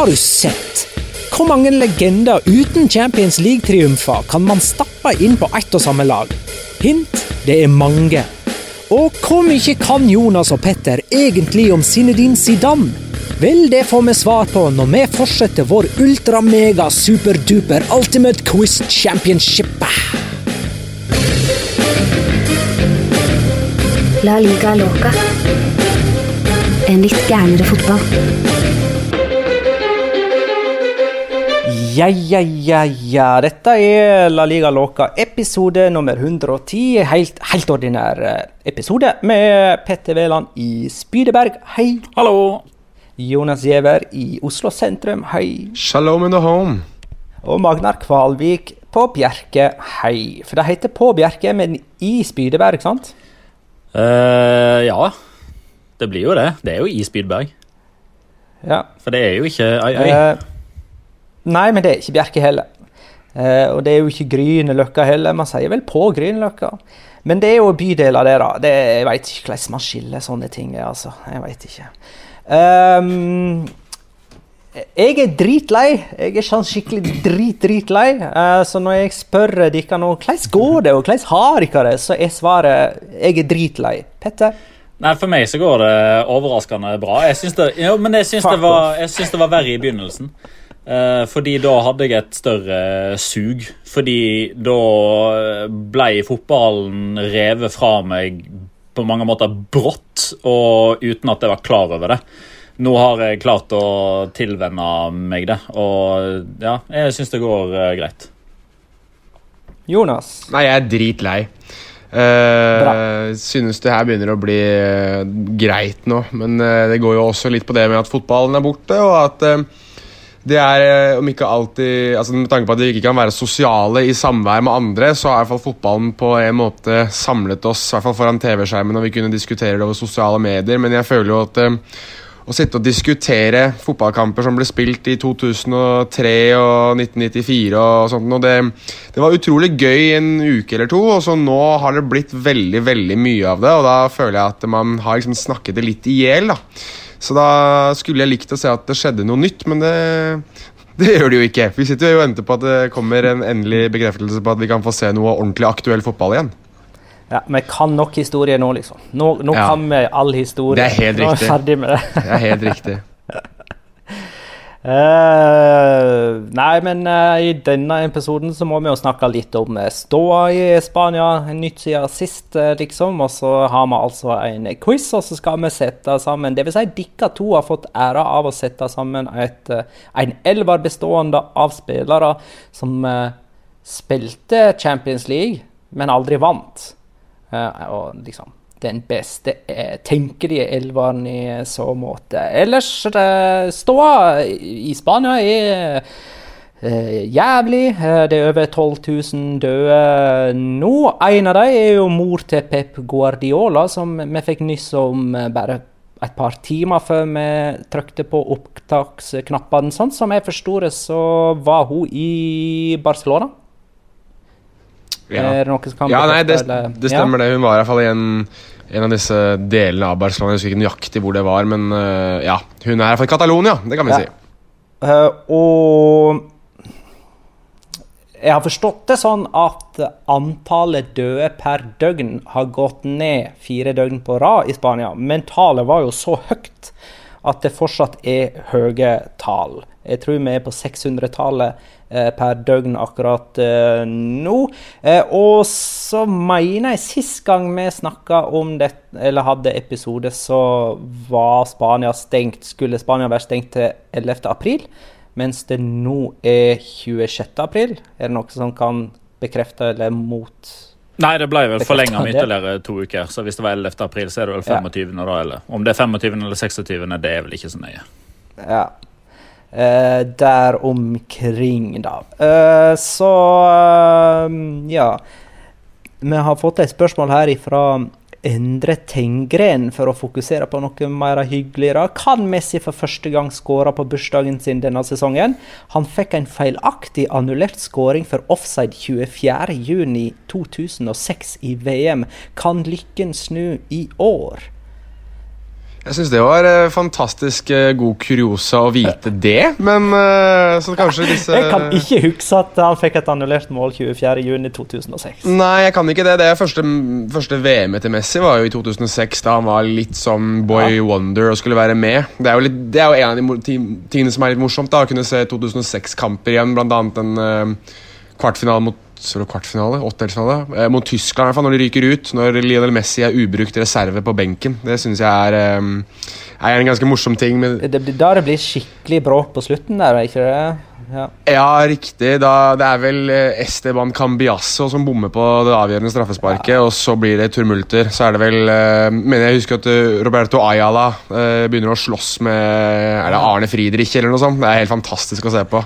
Har du sett? Hvor mange legender uten Champions League-triumfer kan man stappe inn på ett og samme lag? Hint det er mange. Og hvor mye kan Jonas og Petter egentlig om Zinedine Zidane? Vel, det får vi svar på når vi fortsetter vår ultra-mega-superduper ultimate quiz championship. La liga loca. En litt gærnere fotball. Ja, ja, ja, ja. Dette er La Liga Loca, episode nummer 110. Helt, helt ordinær eh, episode med Petter Wæland i Spydeberg. Hei. Hallo! Jonas Giæver i Oslo sentrum. Hei. Shalom in the home. Og Magnar Kvalvik på Bjerke. Hei. For det heter på Bjerke, men i Spydeberg, sant? Eh, ja, det blir jo det. Det er jo i Spydberg. Ja. For det er jo ikke ei ei. Eh, nei, men det er ikke Bjerke heller. Eh, og det er jo ikke Grünerløkka heller. Man sier vel på Grünerløkka. Men det er jo bydeler der, da. Det, jeg veit ikke hvordan man skiller sånne ting. altså. Jeg vet ikke. Um, jeg er dritlei. Jeg er sånn skikkelig drit, dritlei. Uh, så når jeg spør dere nå hvordan går det, og hvordan har dere det, så er svaret jeg er dritlei. Petter? Nei, For meg så går det overraskende bra. Jeg syns det, jo, men jeg syns det, var- jeg syns det var verre i begynnelsen. Eh, fordi da hadde jeg et større sug. Fordi da ble fotballen revet fra meg på mange måter brått, og uten at jeg var klar over det. Nå har jeg klart å tilvenne meg det, og ja, jeg syns det går eh, greit. Jonas? Nei, jeg er dritlei. Uh, synes det her begynner å bli uh, greit nå, men uh, det går jo også litt på det med at fotballen er borte, og at eh, det er, eh, om ikke alltid altså Med tanke på at vi ikke kan være sosiale i samvær med andre, så har i hvert fall fotballen på en måte samlet oss, i hvert fall foran TV-skjermen, og vi kunne diskutere det over sosiale medier, men jeg føler jo at eh, å sitte og diskutere fotballkamper som ble spilt i 2003 og 1994 og sånt, og det, det var utrolig gøy en uke eller to, og så nå har det blitt veldig, veldig mye av det, og da føler jeg at man har liksom snakket det litt i hjel, da. Så da skulle jeg likt å se at det skjedde noe nytt, men det, det gjør det jo ikke. Vi sitter jo og venter på at det kommer en endelig bekreftelse på at vi kan få se noe ordentlig aktuell fotball igjen. Ja, Vi kan nok historie nå, liksom. Nå, nå Ja. kan vi all historie. Det er helt riktig. Nå er vi ferdig med det. Det er helt riktig. Eh, nei, men uh, i denne episoden så må vi jo snakke litt om eh, ståa i Spania. Nytt siden sist, uh, liksom. Og så har vi altså en quiz, og så skal vi sette sammen vil si, dere to har fått æra av å sette sammen et, en elver bestående av spillere som spilte Champions League, men aldri vant. Og liksom den beste eh, tenkelige elveren i så måte. Ellers eh, ståa i Spania er Uh, jævlig. Uh, det er over 12 000 døde nå. En av dem er jo mor til Pep Guardiola, som vi fikk nyss om uh, bare et par timer før vi trykte på opptaksknappene. Sånn som jeg forsto det, så var hun i Barcelona. Ja. Ja, nei, det, det stemmer det. Hun var i hvert fall i en, en av disse delene av Barcelona. Jeg husker ikke nøyaktig hvor det var, men uh, ja. Hun er fall i Catalonia, det kan vi si. Uh, og jeg har forstått det sånn at antallet døde per døgn har gått ned fire døgn på rad i Spania, men tallet var jo så høyt at det fortsatt er høye tall. Jeg tror vi er på 600-tallet eh, per døgn akkurat eh, nå. Eh, og så mener jeg sist gang vi snakka om dette, eller hadde episode, så var Spania stengt. Skulle Spania være stengt til 11. april, mens det nå er 26. april. Er det noe som kan bekrefte eller mot Nei, det ble vel forlenga med ytterligere to uker. Så hvis det var 11. april, så er det vel Ja. 25. da, eller om det er 25. eller 26., det er vel ikke så nøye. Ja. Eh, der omkring, da. Eh, så eh, ja. Vi har fått et spørsmål her ifra Endre Tengren for å fokusere på noe mer hyggeligere. Kan Messi for første gang skåre på bursdagen sin denne sesongen? Han fikk en feilaktig annullert skåring for offside 24.6.2006 i VM. Kan lykken snu i år? Jeg syns det var eh, fantastisk eh, god kuriosa å vite det, men eh, så kanskje disse Jeg kan ikke huske at han fikk et annullert mål 24.6.2006. Nei, jeg kan ikke det. Det første, første VM-et til Messi var jo i 2006, da han var litt som boy wonder og skulle være med. Det er jo, litt, det er jo en av de mo- ti- tingene som er litt morsomt, da, å kunne se 2006-kamper igjen, blant annet en uh, kvartfinale mot så kvartfinale? Åttedelsfinale? Eh, mot Tyskland, i hvert fall, når de ryker ut. Når Lionel Messi er ubrukt reserve på benken. Det syns jeg er, eh, er en ganske morsom ting. Det blir da det blir skikkelig bråk på slutten der, er ikke det? Ja. Ja, riktig. Da, det er vel eh, Esteban Cambiasso som bommer på det avgjørende straffesparket, og så blir det turmulter. Så er det vel Mener jeg husker at Roberto Ayala begynner å slåss med Er det Arne Friedrich eller noe sånt? Det er helt fantastisk å se på.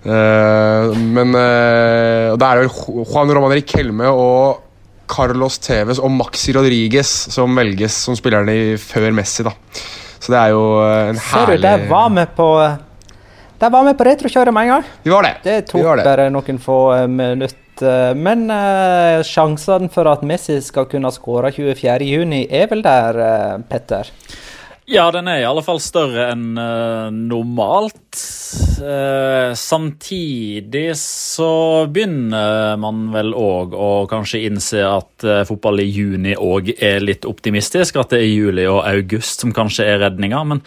Eh, men eh, Da er det vel Ju- Juan Roman Helme og Carlos Tevez og Maxi Rodriguez som velges som spillerne før Messi, da. Så det er jo en en Ser du, herlig der var vi på Der var vi på retrokjøret med en gang. Vi var det. Det tok det. bare noen få eh, minutter. Men uh, sjansene for at Messi skal kunne skåre 24.6, er vel der, uh, Petter? Ja, den er i alle fall større enn uh, normalt. Uh, samtidig så begynner man vel òg å kanskje innse at uh, fotball i juni òg er litt optimistisk. At det er juli og august som kanskje er redninga. Men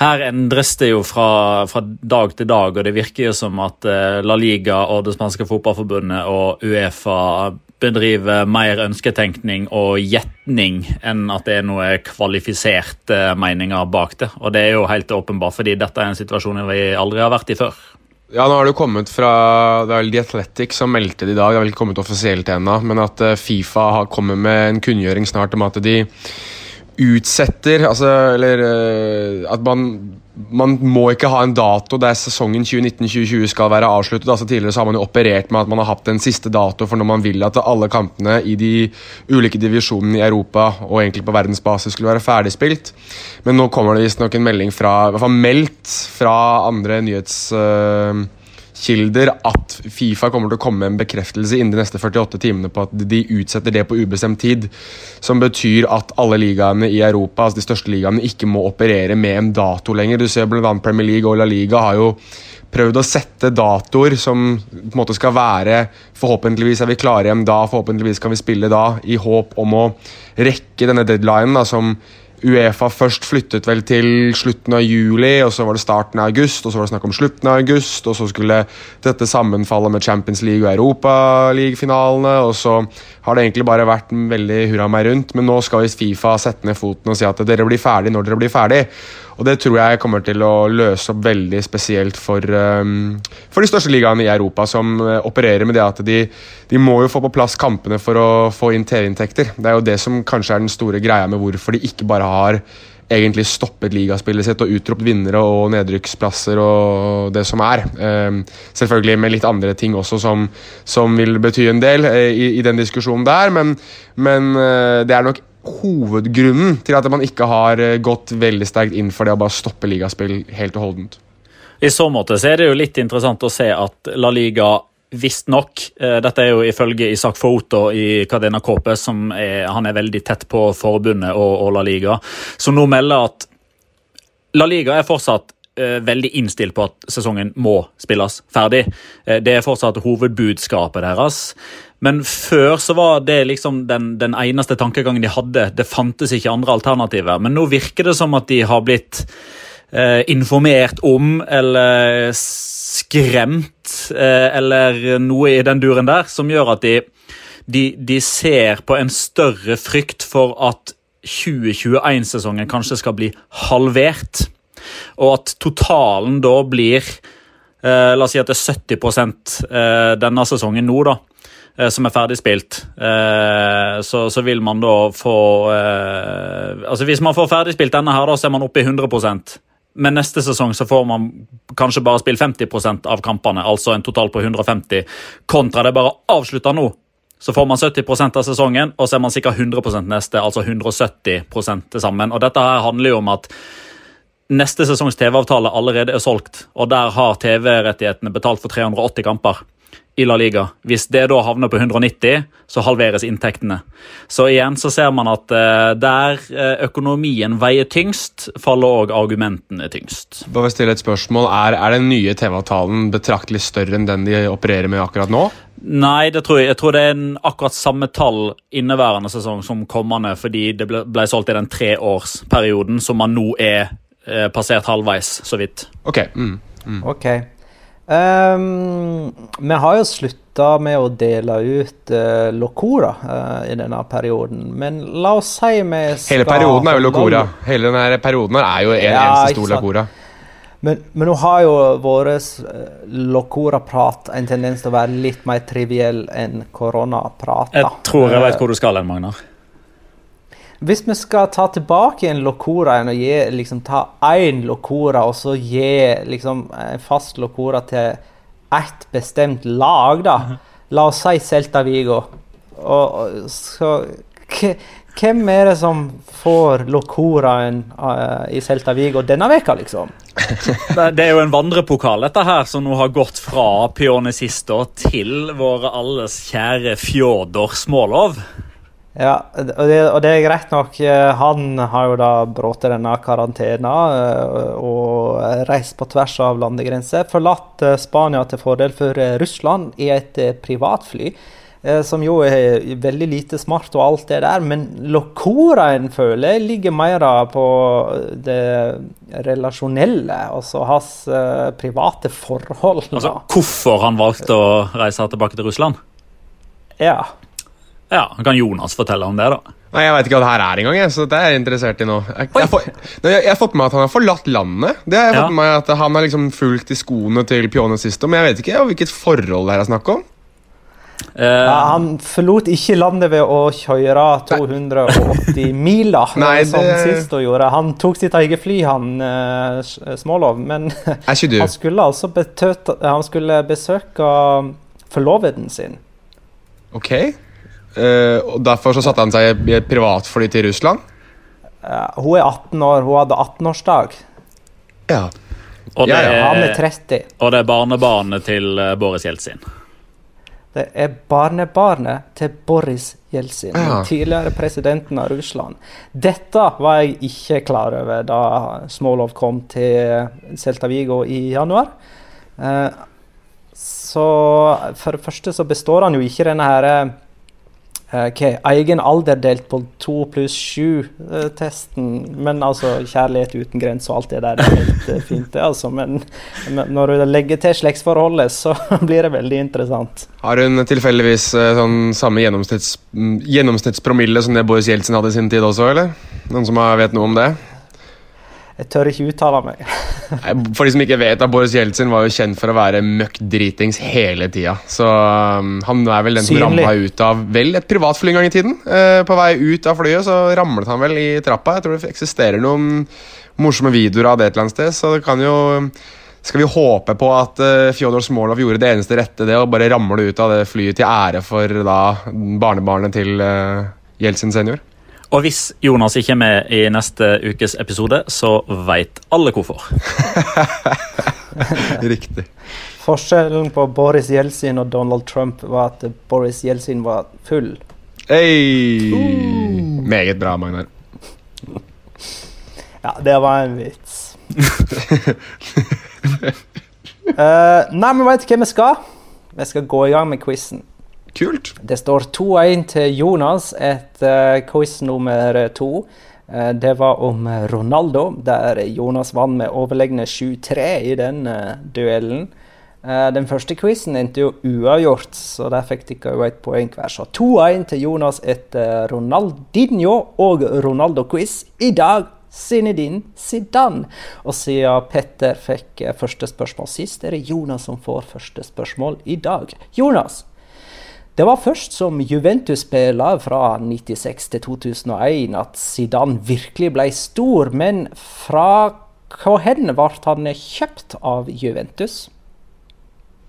her endres det jo fra, fra dag til dag, og det virker jo som at La Liga og det spanske fotballforbundet og Uefa bedriver mer ønsketenkning og gjetning enn at det er noe kvalifiserte meninger bak det. Og det er jo helt åpenbart, fordi dette er en situasjon vi aldri har vært i før. Ja, nå har det jo kommet fra Det er vel The Athletic som meldte det i dag. Det har vel ikke kommet offisielt ennå, men at eh, Fifa har kommet med en kunngjøring snart om at de utsetter Altså, eller eh, At man man må ikke ha en dato der sesongen 2019-2020 skal være avsluttet. altså Tidligere så har man jo operert med at man har hatt en siste dato for når man vil at alle kampene i de ulike divisjonene i Europa og egentlig på verdensbasis skulle være ferdigspilt. Men nå kommer det visstnok en melding fra, i hvert fall meldt fra andre nyhetskilder at Fifa kommer til å komme med en bekreftelse innen de neste 48 timene på at de utsetter det på ubestemt tid. Som betyr at alle ligaene i Europa, altså de største ligaene, ikke må operere med en dato lenger. Du ser bl.a. Premier League og La Liga har jo prøvd å sette datoer som på en måte skal være Forhåpentligvis er vi klare igjen da, forhåpentligvis kan vi spille da, i håp om å rekke denne deadlinen da, som Uefa først flyttet vel til slutten av juli, og så var det starten av august, og så var det snakk om slutten av august, og så skulle dette sammenfalle med Champions League og Europaliga-finalene, og så har det egentlig bare vært veldig hurra meg rundt, men nå skal visst Fifa sette ned foten og si at dere blir ferdig når dere blir ferdig. Og det tror jeg kommer til å løse opp veldig spesielt for, um, for de største ligaene i Europa, som uh, opererer med det at de, de må jo få på plass kampene for å få inn TV-inntekter. Det er jo det som kanskje er den store greia med hvorfor de ikke bare har egentlig stoppet ligaspillet sitt og utropt vinnere og nedrykksplasser og det som er. Um, selvfølgelig med litt andre ting også som, som vil bety en del uh, i, i den diskusjonen der, men, men uh, det er nok hovedgrunnen til at man ikke har eh, gått veldig sterkt inn for det å bare stoppe ligaspill helt og holdent. I så måte så er det jo litt interessant å se at La Liga visstnok eh, Dette er jo ifølge Isak Foto i Cadena Cope, som er, han er veldig tett på forbundet og, og La Liga, som nå melder at La Liga er fortsatt eh, veldig innstilt på at sesongen må spilles ferdig. Eh, det er fortsatt hovedbudskapet deres. Men før så var det liksom den, den eneste tankegangen de hadde. Det fantes ikke andre alternativer. Men nå virker det som at de har blitt eh, informert om eller skremt eh, eller noe i den duren der, som gjør at de, de, de ser på en større frykt for at 2021-sesongen kanskje skal bli halvert. Og at totalen da blir eh, La oss si at det er 70 eh, denne sesongen nå, da eh, som er ferdigspilt, så, så, vil man da få Altså Hvis man får ferdigspilt denne, her da, så er man oppe i 100 men neste sesong så får man kanskje bare spille 50% av kampene, altså en total på 150, kontra det bare avslutta nå. Så får man 70% av sesongen, og så er man sikkert 100% neste, altså 170 til sammen. Og dette her handler jo om at neste sesongs TV-avtale allerede er solgt, og der har TV-rettighetene betalt for 380 kamper. I La Liga. Hvis det da havner på 190, så halveres inntektene. Så igjen så ser man at uh, der uh, økonomien veier tyngst, faller òg argumentene tyngst. Bare stille et spørsmål. Er, er den nye TV-avtalen betraktelig større enn den de opererer med akkurat nå? Nei, det tror jeg. jeg tror det er en akkurat samme tall inneværende sesong som kommende, fordi det ble, ble solgt i den treårsperioden som man nå er eh, passert halvveis, så vidt. Ok. Mm. Mm. Ok. Um, vi har jo slutta med å dele ut uh, Locora uh, i denne perioden, men la oss si vi skal Hele perioden er jo Locora. Hele denne perioden er jo en Ja, eneste stor. Locora. Men, men nå har jo vår uh, Locora-prat en tendens til å være litt mer triviell enn koronaprat. Jeg tror jeg Eh, vet hvor du skal hen, Magnar. Hvis vi skal ta tilbake en Locora og gi, liksom, ta én Locora og så gi liksom, en fast Locora til ett bestemt lag, da. La oss si Celta Vigo. Og, og så Hvem er det som får Locoraen uh, i Celta Vigo denne veka, liksom? Det er jo en vandrepokal dette her, som nå har gått fra Pionicisto til våre alles kjære Fjodor Smålov. Ja, og det, og det er greit nok. eh, Han har jo da brutt denne karantena eh, og reist på tvers av landegrenser. Forlatt eh, Spania til fordel for Russland i et privatfly. Som jo er veldig lite smart og alt det der, men Locoraen føler jeg ligger mer på det relasjonelle, altså hans private forhold. Altså. Hvorfor han valgte å reise tilbake til Russland? Ja. Ja, Kan Jonas fortelle om det, da? Nei, Jeg vet ikke hva det her er engang, så det er jeg interessert i nå. Jeg, jeg, får, jeg, jeg har fått med meg at han har forlatt landet. Det har jeg Ja. fått med meg at Han har liksom fulgt i skoene til Pione Sisto, men jeg vet ikke hvilket forhold det her er snakk om. Uh, Ja, han forlot ikke landet ved å kjøre 280 miler, Nei, som det- sist han gjorde. Han tok sitt eget fly, han uh, Smålov, men Er ikke du? han skulle altså betøte, han skulle besøke forloveden sin. Ok. Eh, og Derfor så satte han seg i et privatfly til Russland? Uh, hun er 18 år, hun hadde 18-årsdag. Ja. og, det ja, ja. Han er er, 30. og det er barnebarnet til eh, Boris Jeltsin. Det er barnebarnet til Boris Jeltsin, Ja. tidligere presidenten av Russland. Dette var jeg ikke klar over da Smolov kom til Celta Vigo i januar. Uh, så for det første så består han jo ikke denne her eh, hva, egen alder delt på to pluss sju-testen. Men altså, kjærlighet uten grenser og alt det der er helt eh, fint, det, altså. Men, men når du legger til slektsforholdet, så blir det veldig interessant. Har hun tilfeldigvis eh, sånn samme gjennomsnitts, mm, gjennomsnittspromille som det Boris Jeltsin hadde i sin tid også, eller? Noen som vet noe om det? Jeg tør ikke uttale meg. For de som ikke vet, Boris Jeltsin var jo kjent for å være møkk dritings hele tida. Så um, han er vel den som ramla ut av vel et privatfly en gang i tiden. Uh, på vei ut av flyet så ramlet han vel i trappa. Jeg tror det eksisterer noen morsomme videoer av det et eller annet sted, så det kan jo skal vi håpe på at uh, Fjodor Smolov gjorde det eneste rette, det å bare ramle ut av det flyet til ære for da barnebarnet til uh, Jeltsin senior? Og hvis Jonas ikke er med i neste ukes episode, så veit alle hvorfor. Riktig. Forskjellen på Boris Jeltsin og Donald Trump var at Boris Jeltsin var full. Hei! Meget bra, Magnar. Ja, det var en vits. uh, nei, men veit du hva vi skal? Vi skal gå i gang med quizen. Kult. Det står 2-1 til Jonas etter quiz nummer to. Eh, Det var om Ronaldo, der Jonas vant med overlegne 7-3 i den eh, duellen. Eh, Den første quizen endte jo uavgjort, så der fikk dere jo et poeng hver. Så 2-1 til Jonas etter Ronaldinho og Ronaldo-quiz. I dag Zinedine Zidane. Og siden Petter fikk eh, første spørsmål sist, er det Jonas som får første spørsmål i dag. Jonas, det var først som Juventus-spiller fra 96 til 2001 at Zidane virkelig ble stor, men fra hvor hen ble han kjøpt av Juventus?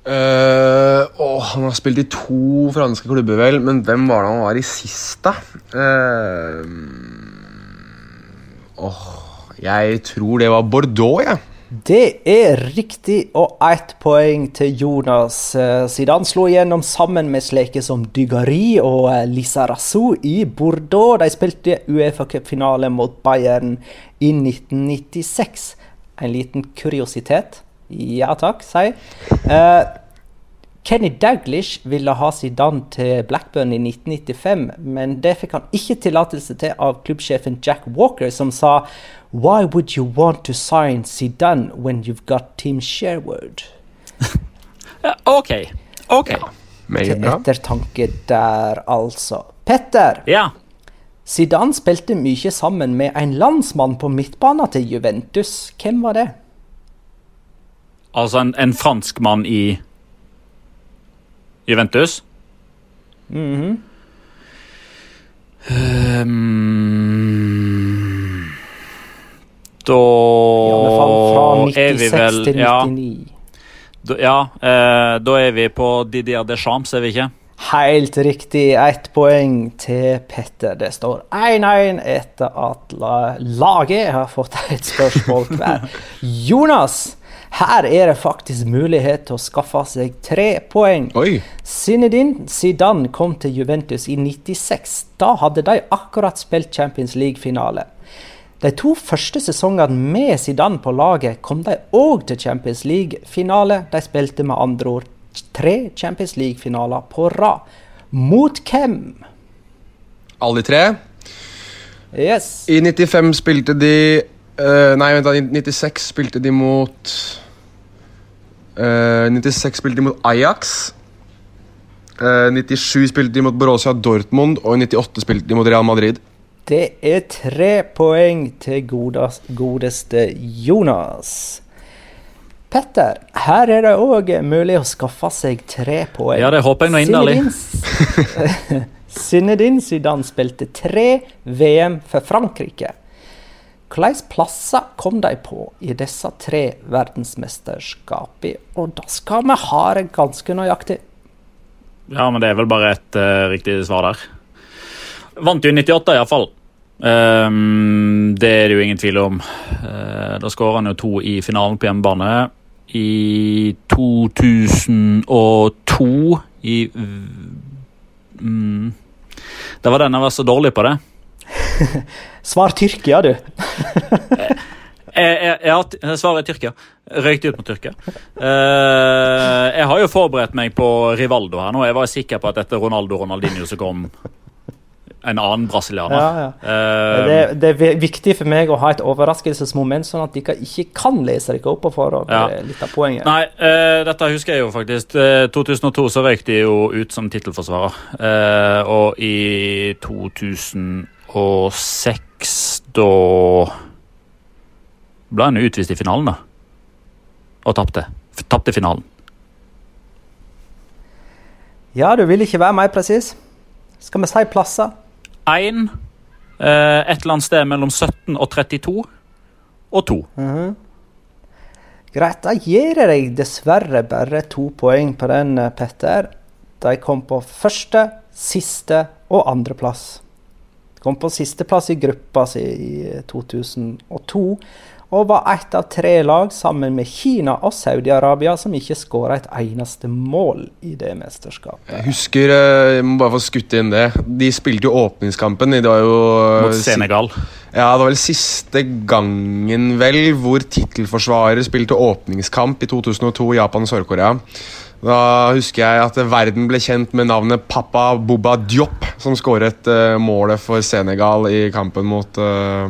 Uh, oh, han har spilt i to franske klubber, vel. Men hvem var det han var i sist, da? Uh, oh, jeg tror det var Bordeaux, jeg. Det er riktig, og ett poeng til Jonas. siden han slo igjennom sammen med sleke som Dygari og eh, Lisa Rassou i Bordeaux. De spilte Uefa Cup-finale mot Bayern i 1996. En liten kuriositet. Ja takk, sier uh, Kenny Daglish ville ha Zidane til Blackburn i 1995, men det fikk han ikke tillatelse til av klubbsjefen Jack Walker, som sa Why would you want to sign Zidane when you've got Team Sherwood? OK. OK. Ja. Til ettertanke der, altså. Petter. Ja. Zidane spilte mye sammen med en landsmann på midtbanen til Juventus. Hvem var det? Altså en, en franskmann i Juventus? Mm -hmm. um, da er vi vel ja, da, Ja, eh, da er vi på Didier Deschamps, er vi ikke? Helt riktig. Ett poeng til Petter. Det står 1-1 etter at laget har fått et spørsmål hver. Jonas! Her er det faktisk mulighet til å skaffe seg tre poeng. Oi. Zinedine Zidane kom til Juventus i 96. Da hadde de akkurat spilt Champions League-finale. De to første sesongene med Zidane på laget kom de òg til Champions League-finale. De spilte med andre ord tre Champions League-finaler på rad. Mot hvem? Alle de tre? Yes. I 95 spilte de uh, Nei, vent da. 96 spilte de mot Uh, 96 spilte de mot Ajax. Uh, 97 spilte de mot Borussia Dortmund, og 98 spilte de mot Real Madrid. Det er tre poeng til godest, godeste Jonas. Petter, her er det òg mulig å skaffe seg tre poeng. Ja, det håper jeg nå inderlig. Zinedine Zidane spilte tre VM for Frankrike. Hvilke plasser kom de på i disse tre verdensmesterskapene? Og da skal vi ha det ganske nøyaktig. Ja, men det er vel bare et uh, riktig svar der. Vant jo i 98, iallfall. Um, det er det jo ingen tvil om. Uh, da skåra han jo to i finalen på hjemmebane. I 2002 i mm, Det var den jeg var så dårlig på det. Svar Tyrkia, du. ja, svaret er Tyrkia. Røykte ut mot Tyrkia. Uh, jeg har jo forberedt meg på Rivaldo her nå. Jeg var sikker på at etter Ronaldo Ronaldinho så kom en annen brasilianer. Ja, ja. Uh, det, det, er viktig for meg å ha et overraskelsesmoment, sånn at de ikke kan lese dere opp på forhånd. Ja. litt av poenget. Nei, uh, dette husker jeg jo faktisk. Uh, 2002 så røyk de jo ut som tittelforsvarer. og i 2000 og seks, da ble han utvist i finalen, da. Og tapte. Tapte finalen. Ja, du vil ikke være mer presis. Skal vi si plasser? Én. Eh, et eller annet sted mellom 17 og 32. Og to. Mm -hmm. Greit, da gir jeg deg dessverre bare to poeng på den, eh, Petter. De kom på første, siste og andreplass. Kom på sisteplass i gruppa si i 2002. Og var ett av tre lag sammen med Kina og Saudi-Arabia som ikke skåra et eneste mål i det mesterskapet. Jeg husker, eh, jeg må bare få skutt inn det. De spilte jo åpningskampen. Det var jo eh, Mot Senegal. Ja, det var vel siste gangen, vel, hvor tittelforsvarer spilte åpningskamp i 2002 i Japan og Sør-Korea. Da husker jeg at verden ble kjent med navnet Papa Boba Diop, som skåret uh, målet for Senegal i kampen mot, uh,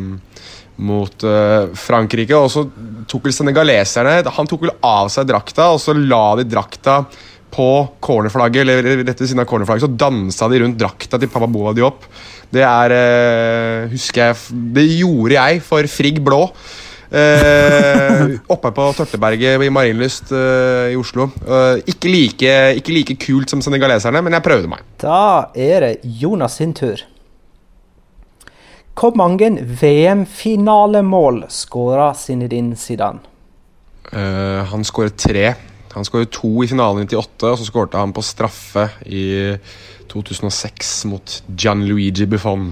mot uh, Frankrike. Og så tok vel senegaleserne Han tok vel av seg drakta, og så la de drakta på cornerflagget, eller rett ved siden av cornerflagget, så dansa de rundt drakta til Papa Boba Diop. Det er husker jeg Det gjorde jeg for Frigg Blå. Eh, oppe på Tørteberget i Marienlyst eh, i Oslo. Eh, ikke, like, ikke, like, kult som senegaleserne, men jeg prøvde meg. Da er det Jonas sin tur. Hvor mange VM-finalemål skåra Zinedine Zidane? Uh, han skåret tre. Han skåret to i finalen i 98, og så skårte han på straffe i 2006 mot Gianluigi Buffon.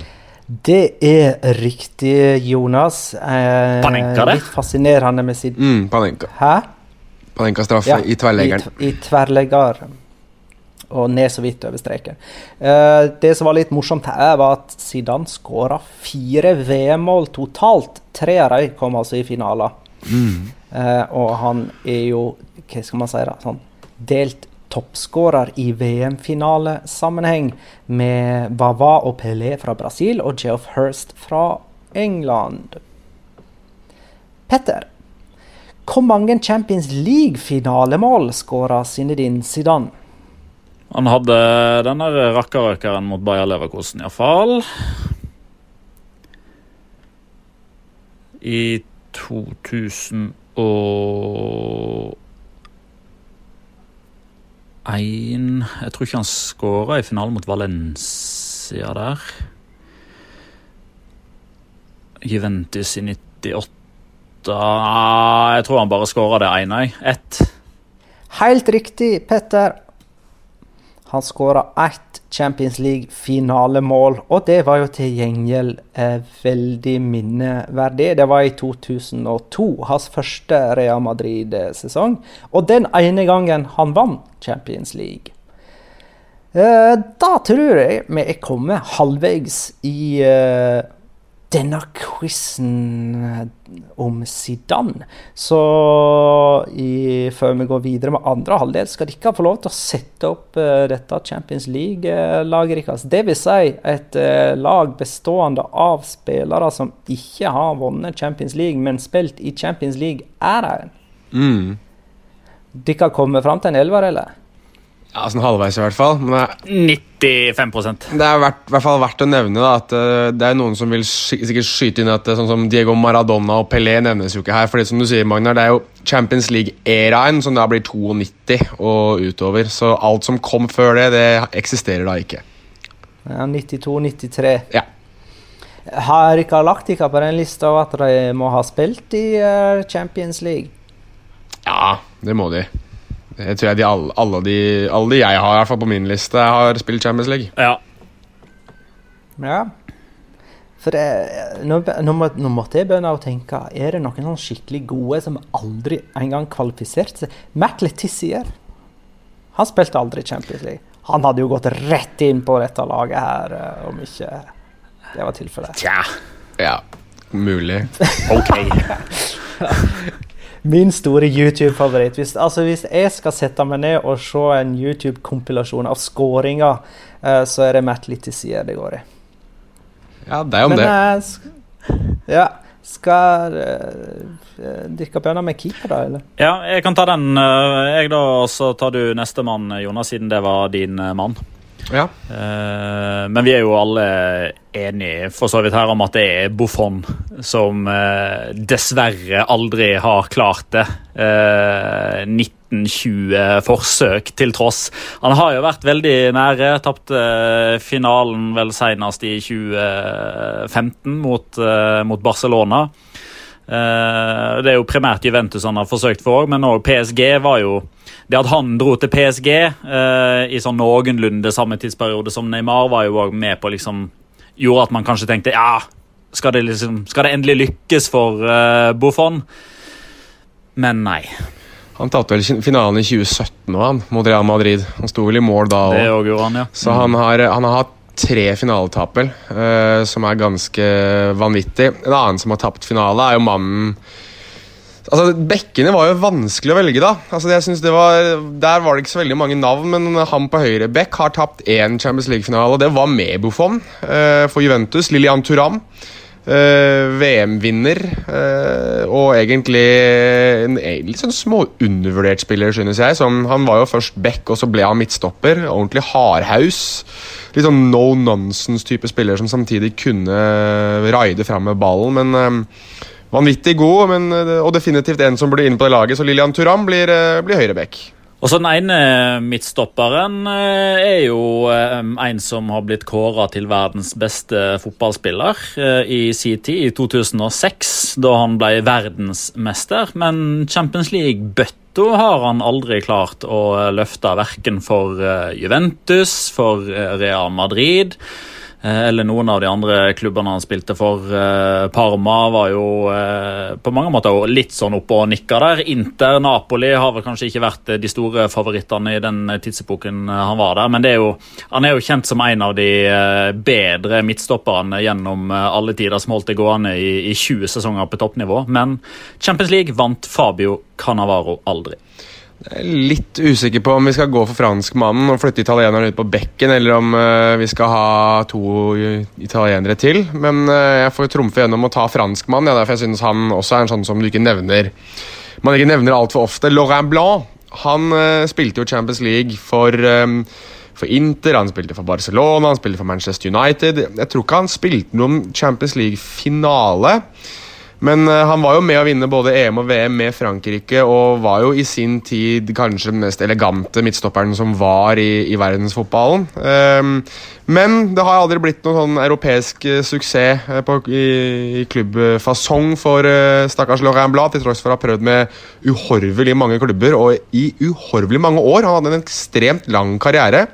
Det er riktig, Jonas. Eh, Panenka, det? Litt fascinerende med sin Mm, Panenka. Hæ? Panenka straffe i tverrleggeren. I, i tverrlegger. Og ned så vidt over streken. Eh, det som var litt morsomt her, var at Zidane skåra fire VM-mål totalt. Tre av dem kom altså i finaler. Eh, og han er jo, hva skal man si, da, sånn delt toppskårer i VM-finalesammenheng med Bava og Pelé fra Brasil og Geoff Hurst fra England. Petter, hvor mange Champions League-finalemål skåra Zinedine Zidane? Han hadde den der rakkerøkeren mot Bayer Leverkosen, iallfall. I 2001 Jeg tror ikke han skåra i finalen mot Valencia der. Juventus i 98 Ah, Jeg tror han bare skåra det ene. jeg. Ett. Helt riktig, Petter. Han skåra ett Champions League-finalemål, og det var jo til gjengjeld eh, veldig minneverdig. Det var i 2002, hans første Real Madrid-sesong. Og den ene gangen han vant Champions League. Eh, da tror jeg vi er kommet halvveis i eh, denne quizen om Zidane. Så i, før vi går videre med andre halvdel, skal dere få lov til å sette opp uh, dette Champions League-laget deres. Det vil si et uh, lag bestående av spillere som ikke har vunnet Champions League, men spilt i Champions League-æraen. Mm. Dere kommer fram til en elver, eller? Ja, sånn halvveis i hvert fall. Men det, 95% det er verdt, i hvert fall verdt å nevne da, at eh, det er noen som vil sky sikkert skyte inn at eh, sånn som Diego Maradona og Pelé nevnes jo ikke her. For det som du sier, Magnar, det er jo Champions League-eraen som da blir 92 og utover. Så alt som kom før det, det eksisterer da ikke. Ja, 92-93. Ja. Har ikke lagt dere på den lista at de må ha spilt i eh, Champions League? Ja, det må de. Det tror jeg de alle, alle, de, alle de jeg har i hvert fall på min liste, har spilt Champions League. Ja. Ja. For det, nå, nå, må, nå måtte jeg begynne å tenke Er det noen sånn skikkelig gode som aldri engang kvalifiserte seg? Matt Letizier. Han spilte aldri Champions League. Han hadde jo gått rett inn på dette laget her eh, om ikke det var tilfellet. Tja. Ja, mulig. Ok. Min store YouTube-favoritt. Hvis, altså, hvis jeg skal sette meg ned og se en YouTube-kompilasjon av skåringer, eh, så er det Matt Letizier det går i. Ja, det er jo om Men det. eh, sk ja, skal uh, dere begynne med keeper, da? eller? Ja, jeg kan ta den, eh, jeg da, og så tar du nestemann, Jonas, siden det var din mann. Ja. Uh, men vi er jo alle enige for så vidt her om at det er Buffon som uh, dessverre aldri har klart det. Uh, 1920 forsøk til tross. Han har jo vært veldig nære. Tapte eh, finalen vel senest i 2015 mot, eh, mot Barcelona. Eh, det er jo primært Juventus han har forsøkt for, men òg PSG var jo Det at han dro til PSG eh, i sånn noenlunde samme tidsperiode som Neymar, var jo òg med på liksom Gjorde at man kanskje tenkte ja, skal det, liksom, skal det endelig lykkes for eh, Buffon? Men nei. Han tapte vel finalen i 2017 nå, han, mot Real Madrid. Han sto vel i mål da òg. ja. Så han har, han har hatt tre finaletap, eh, som er ganske vanvittig. En annen som har tapt finale, er jo mannen Altså, Bekkene var jo vanskelig å velge, da. Altså, jeg synes det var, Der var det ikke så veldig mange navn, men han på høyre bekk har tapt én Champions League-finale, og det var med Buffon eh, for Juventus. Lilian Turam. eh, VM-vinner, eh, og egentlig en en litt sånn småundervurdert spiller, synes jeg. Som, han var jo først back, og så ble han midtstopper. Ordentlig hardhaus. Litt sånn no nonsense-type spiller som samtidig kunne raide fram med ballen, men eh, Vanvittig god, men, eh, og definitivt en som burde inn på det laget, så Lilian Turam blir, eh, blir høyreback. Og så Den ene midtstopperen eh, er jo en som har blitt kåra til verdens beste fotballspiller i sin tid, i 2006, da han ble verdensmester. Men Champions League-bøtta har han aldri klart å løfte, verken for Juventus, for Real Madrid. Eh, eller noen av de andre klubbene han spilte for. Eh, Parma var jo eh, på mange måter litt sånn oppe og nikka der. Inter, Napoli har vel kanskje ikke vært de store favorittene i den tidsepoken han var der, men er jo, han er jo kjent som en av de bedre midtstopperne gjennom alle tider som holdt det gående i, i 20 sesonger på toppnivå. Men Champions League vant Fabio Cannavaro aldri. Jeg er litt usikker på om vi skal gå for franskmannen og flytte italieneren ut på bekken, eller om uh, vi skal ha to italienere til. Men uh, jeg får trumfe gjennom å ta franskmannen, ja, derfor jeg synes han også er en sånn som du ikke nevner man ikke nevner altfor ofte. Laurent Blanc han uh, spilte jo Champions League for, um, for Inter, han spilte for Barcelona, han spilte for Manchester United. Jeg tror ikke han spilte noen Champions League-finale. Men uh, han var jo med å vinne både EM og VM med Frankrike, og var jo i sin tid kanskje den mest elegante midtstopperen som var i, i verdensfotballen. Um, men det har aldri blitt noen sånn europeisk uh, suksess uh, på, i, i klubbfasong for stakkars Laurent Blad, til tross for å ha prøvd med uhorvelig mange klubber og i uhorvelig mange år. Han hadde en ekstremt lang karriere.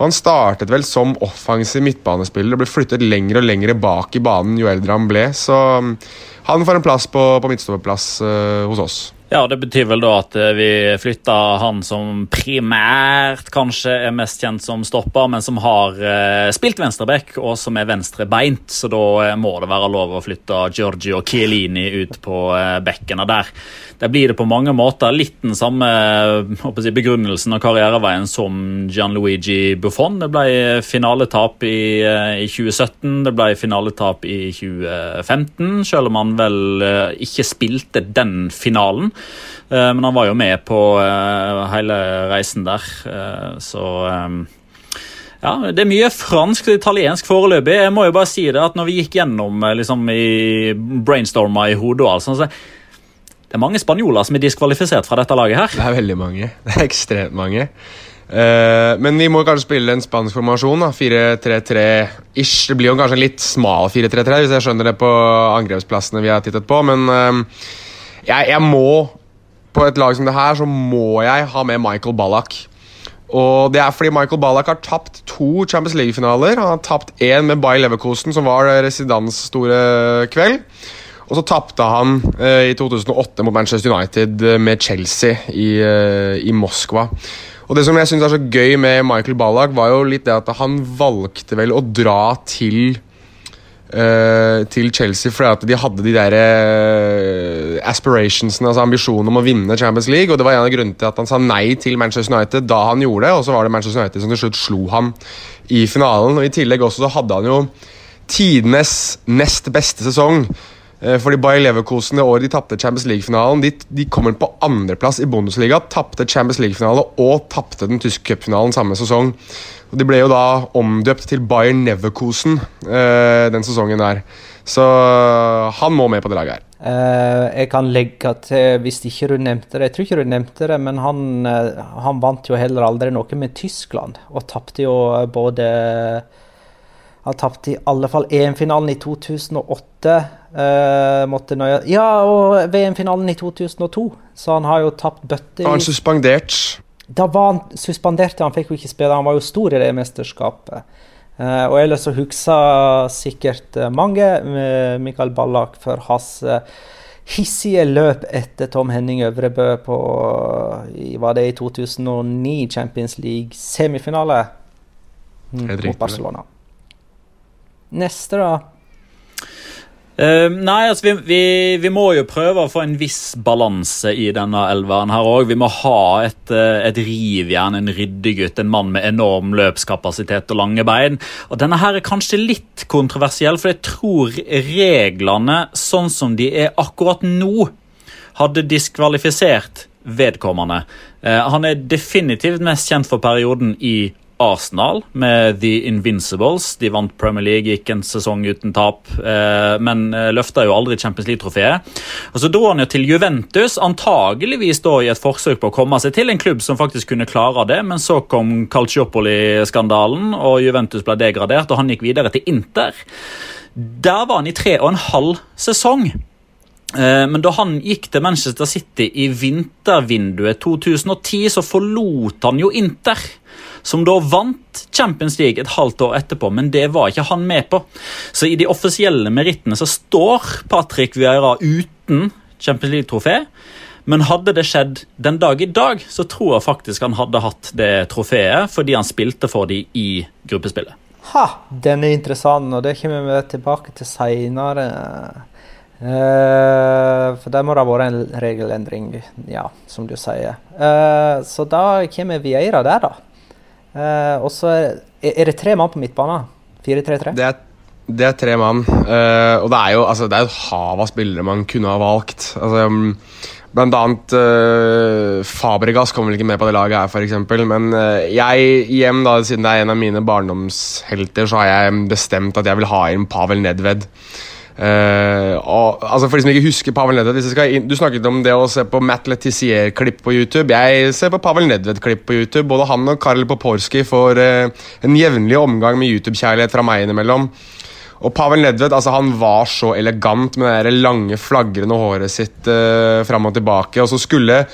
Han startet vel som offensiv midtbanespiller og ble flyttet lenger og lenger bak i banen jo eldre han ble. så han får en plass på, på midtstopperplass uh, hos oss. Ja, Det betyr vel da at eh, vi flytter han som primært kanskje er mest kjent som stopper, men som har eh, spilt venstreback og som er venstrebeint. Så da uh, må det være lov å flytte Giorgio Chiellini ut på eh, bekkene der, der, blir det på mange måter litt den samme si, begrunnelsen av karriereveien som Gianluigi Buffon. Det ble finaletap i, i 2017, det ble finaletap i 2015, selv om han vel ikke spilte den finalen. Eh, men han var jo med på eh, hele reisen der, eh, så ja, Det er mye fransk og italiensk foreløpig. Jeg må jo bare si det at når vi gikk gjennom liksom, i brainstorma i hodet og alt sånt, så det er mange spanjoler som er diskvalifisert fra dette laget her. Det er veldig mange. Det er ekstremt mange. Uh, men vi må kanskje spille en spansk formasjon. 4-3-3-ish. Det blir jo kanskje en litt smal 4-3-3, hvis jeg skjønner det på angrepsplassene vi har tittet på, men uh, jeg, jeg, må På et lag som det her, så må jeg ha med Michael Ballack. Og det er fordi Michael Ballack har tapt to Champions League-finaler. Han har tapt én med Bayer Leverkosten, som var Residans store kveld. Og så tapte han eh, i 2008 mot Manchester United eh, med Chelsea i, eh, i Moskva. Og Det som jeg synes er så gøy med Michael Ballack, var jo litt det at han valgte vel å dra til til Chelsea fordi at de hadde de der uh, aspirationsene, altså ambisjonene om å vinne Champions League. og Det var en av grunnene til at han sa nei til Manchester United da han gjorde det. Og så var det Manchester United som til slutt slo ham i finalen. og I tillegg også så hadde han jo tidenes nest beste sesong. Uh, fordi Bayer Leverkosen det året de tapte Champions League-finalen, de, de kommer på andreplass i Bundesliga. Tapte Champions League-finale og tapte den tyske cupfinalen samme sesong. Og De ble jo da omdøpt til Bayern Neverkosen uh, den sesongen der. Så han må med på det laget her. Uh, jeg kan legge til, hvis ikke du nevnte det Jeg tror ikke du nevnte det, men han, uh, han vant jo heller aldri noe med Tyskland. Og tapte jo både Han tapte i alle fall EM-finalen i 2008. måtte nøye, ja, og VM-finalen i 2002. Så han har jo tapt bøtter. Han suspendert. Da var han suspendert, han fikk jo ikke spille. Han var jo stor i det mesterskapet. Uh, og ellers så husker sikkert uh, mange uh, Mikael Ballack for hans hissige løp etter Tom Henning Øvrebø på Var det i 2009 Champions League semifinale mm, mot Barcelona? Neste, da? Uh, nei, altså vi, vi, vi, må jo prøve å få en viss balanse i denne elveren her òg. Vi må ha et, eh, et rivjern, en ryddegutt, en mann med enorm løpskapasitet og lange bein. Og Denne her er kanskje litt kontroversiell, for jeg tror reglene sånn som de er akkurat nå, hadde diskvalifisert vedkommende. Uh, han er definitivt mest kjent for perioden i Arsenal med The Invincibles. De vant Premier League, gikk en sesong uten tap, eh, men eh, løfta jo aldri Champions League-trofeet. Og Så dro han jo til Juventus, antageligvis da i et forsøk på å komme seg til en klubb som faktisk kunne klare det, men så kom Calciopoli-skandalen, og Juventus ble degradert, og han gikk videre til Inter. Der var han i tre og en halv sesong. Eh, men da han gikk til Manchester City i vintervinduet 2010, så forlot han jo Inter. Som da vant Champions League et halvt år etterpå, men det var ikke han med på. Så i de offisielle merittene så står Patrick Vieira uten Champions League-trofé. Men hadde det skjedd den dag i dag, så tror jeg faktisk han hadde hatt det trofeet fordi han spilte for de i gruppespillet. Ha, den er interessant, og det kommer vi tilbake til seinere. Uh, for der må det ha vært en regelendring, ja, som du sier. Uh, så da kommer Vieira der, da. Uh, og så er, er, det tre mann på midtbanen? 4-3-3? Det, det, er tre mann. og det er jo altså, det er et hav av spillere man kunne ha valgt. Altså, um, Blant annet uh, Fabregas kommer vel ikke med på det laget her, f.eks. Men uh, jeg, hjem, da, siden det er en av mine barndomshelter, så har jeg bestemt at jeg vil ha inn Pavel Nedved. Uh, altså For de som ikke husker Pavel Nedved inn, Du snakket om det å se på Matt Letizier-klipp på YouTube. Jeg ser på Pavel Nedved-klipp på YouTube. Både han og Karl Poporski får uh, en jevnlig omgang med YouTube-kjærlighet fra meg innimellom. Og Pavel Nedved altså han var så elegant med det lange, flagrende håret sitt uh, fram og tilbake. Og så skulle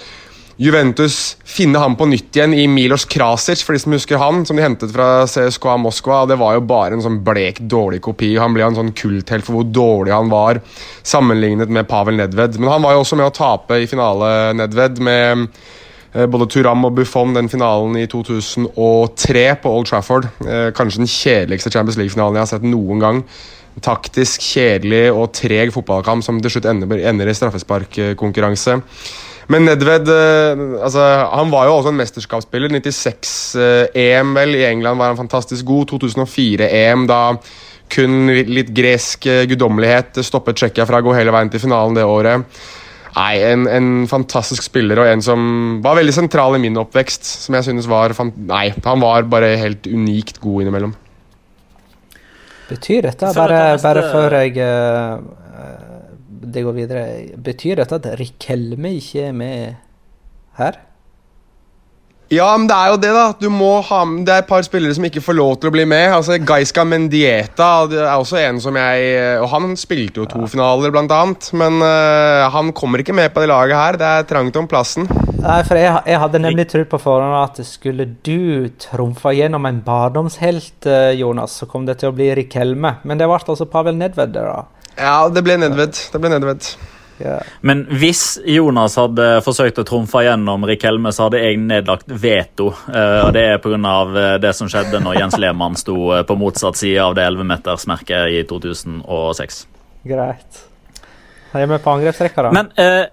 Juventus finne ham på nytt igjen i Milos Krasic, for de som husker han, som de hentet fra CSKA Moskva. Det var jo bare en sånn blek, dårlig kopi. Han ble en sånn kulthelt for hvor dårlig han var sammenlignet med Pavel Nedved. Men han var jo også med å tape i finale, Nedved, med Eh, både Turam og Buffon den finalen i 2003 på Old Trafford. Eh, kanskje den kjedeligste Champions League-finalen jeg har sett noen gang. Taktisk, kjedelig og treg fotballkamp som til slutt ender, ender i straffesparkkonkurranse. Men Nedved eh, altså, han var jo også en mesterskapsspiller. 96-EM vel i England var han fantastisk god. 2004-EM, da kun litt gresk guddommelighet stoppet Tsjekkia fra å gå hele veien til finalen det året. Nei, en, en, fantastisk spiller og en som var veldig sentral i min oppvekst. Som jeg synes var Nei, han var bare helt unikt god innimellom. Betyr dette, bare, bare før jeg uh, det går videre Betyr dette at Rikelme ikke er med her? Ja, men det er jo det, da. Du må ha, det er et par spillere som ikke får lov til å bli med. Altså, Gaiska Mendieta det er også en som jeg Og han spilte jo to ja. finaler, blant annet. Men uh, han kommer ikke med på det laget her. Det er trangt om plassen. Nei, for jeg, jeg hadde nemlig trodd på forhånd at skulle du trumfe gjennom en barndomshelt, uh, Jonas, så kom det til å bli Rikelme. Men det ble altså Pavel Nedved, da. Ja, det ble Nedved. Det ble Nedved. Men hvis Jonas hadde forsøkt å trumfe gjennom Rik Helme, så hadde jeg nedlagt veto. Uh, og Det er pga. Eh, det som skjedde når Jens Lehmann sto eh, på motsatt side av det 11-metersmerket i 2006. Greit. Jeg er med på angrepsrekka, da. Men uh,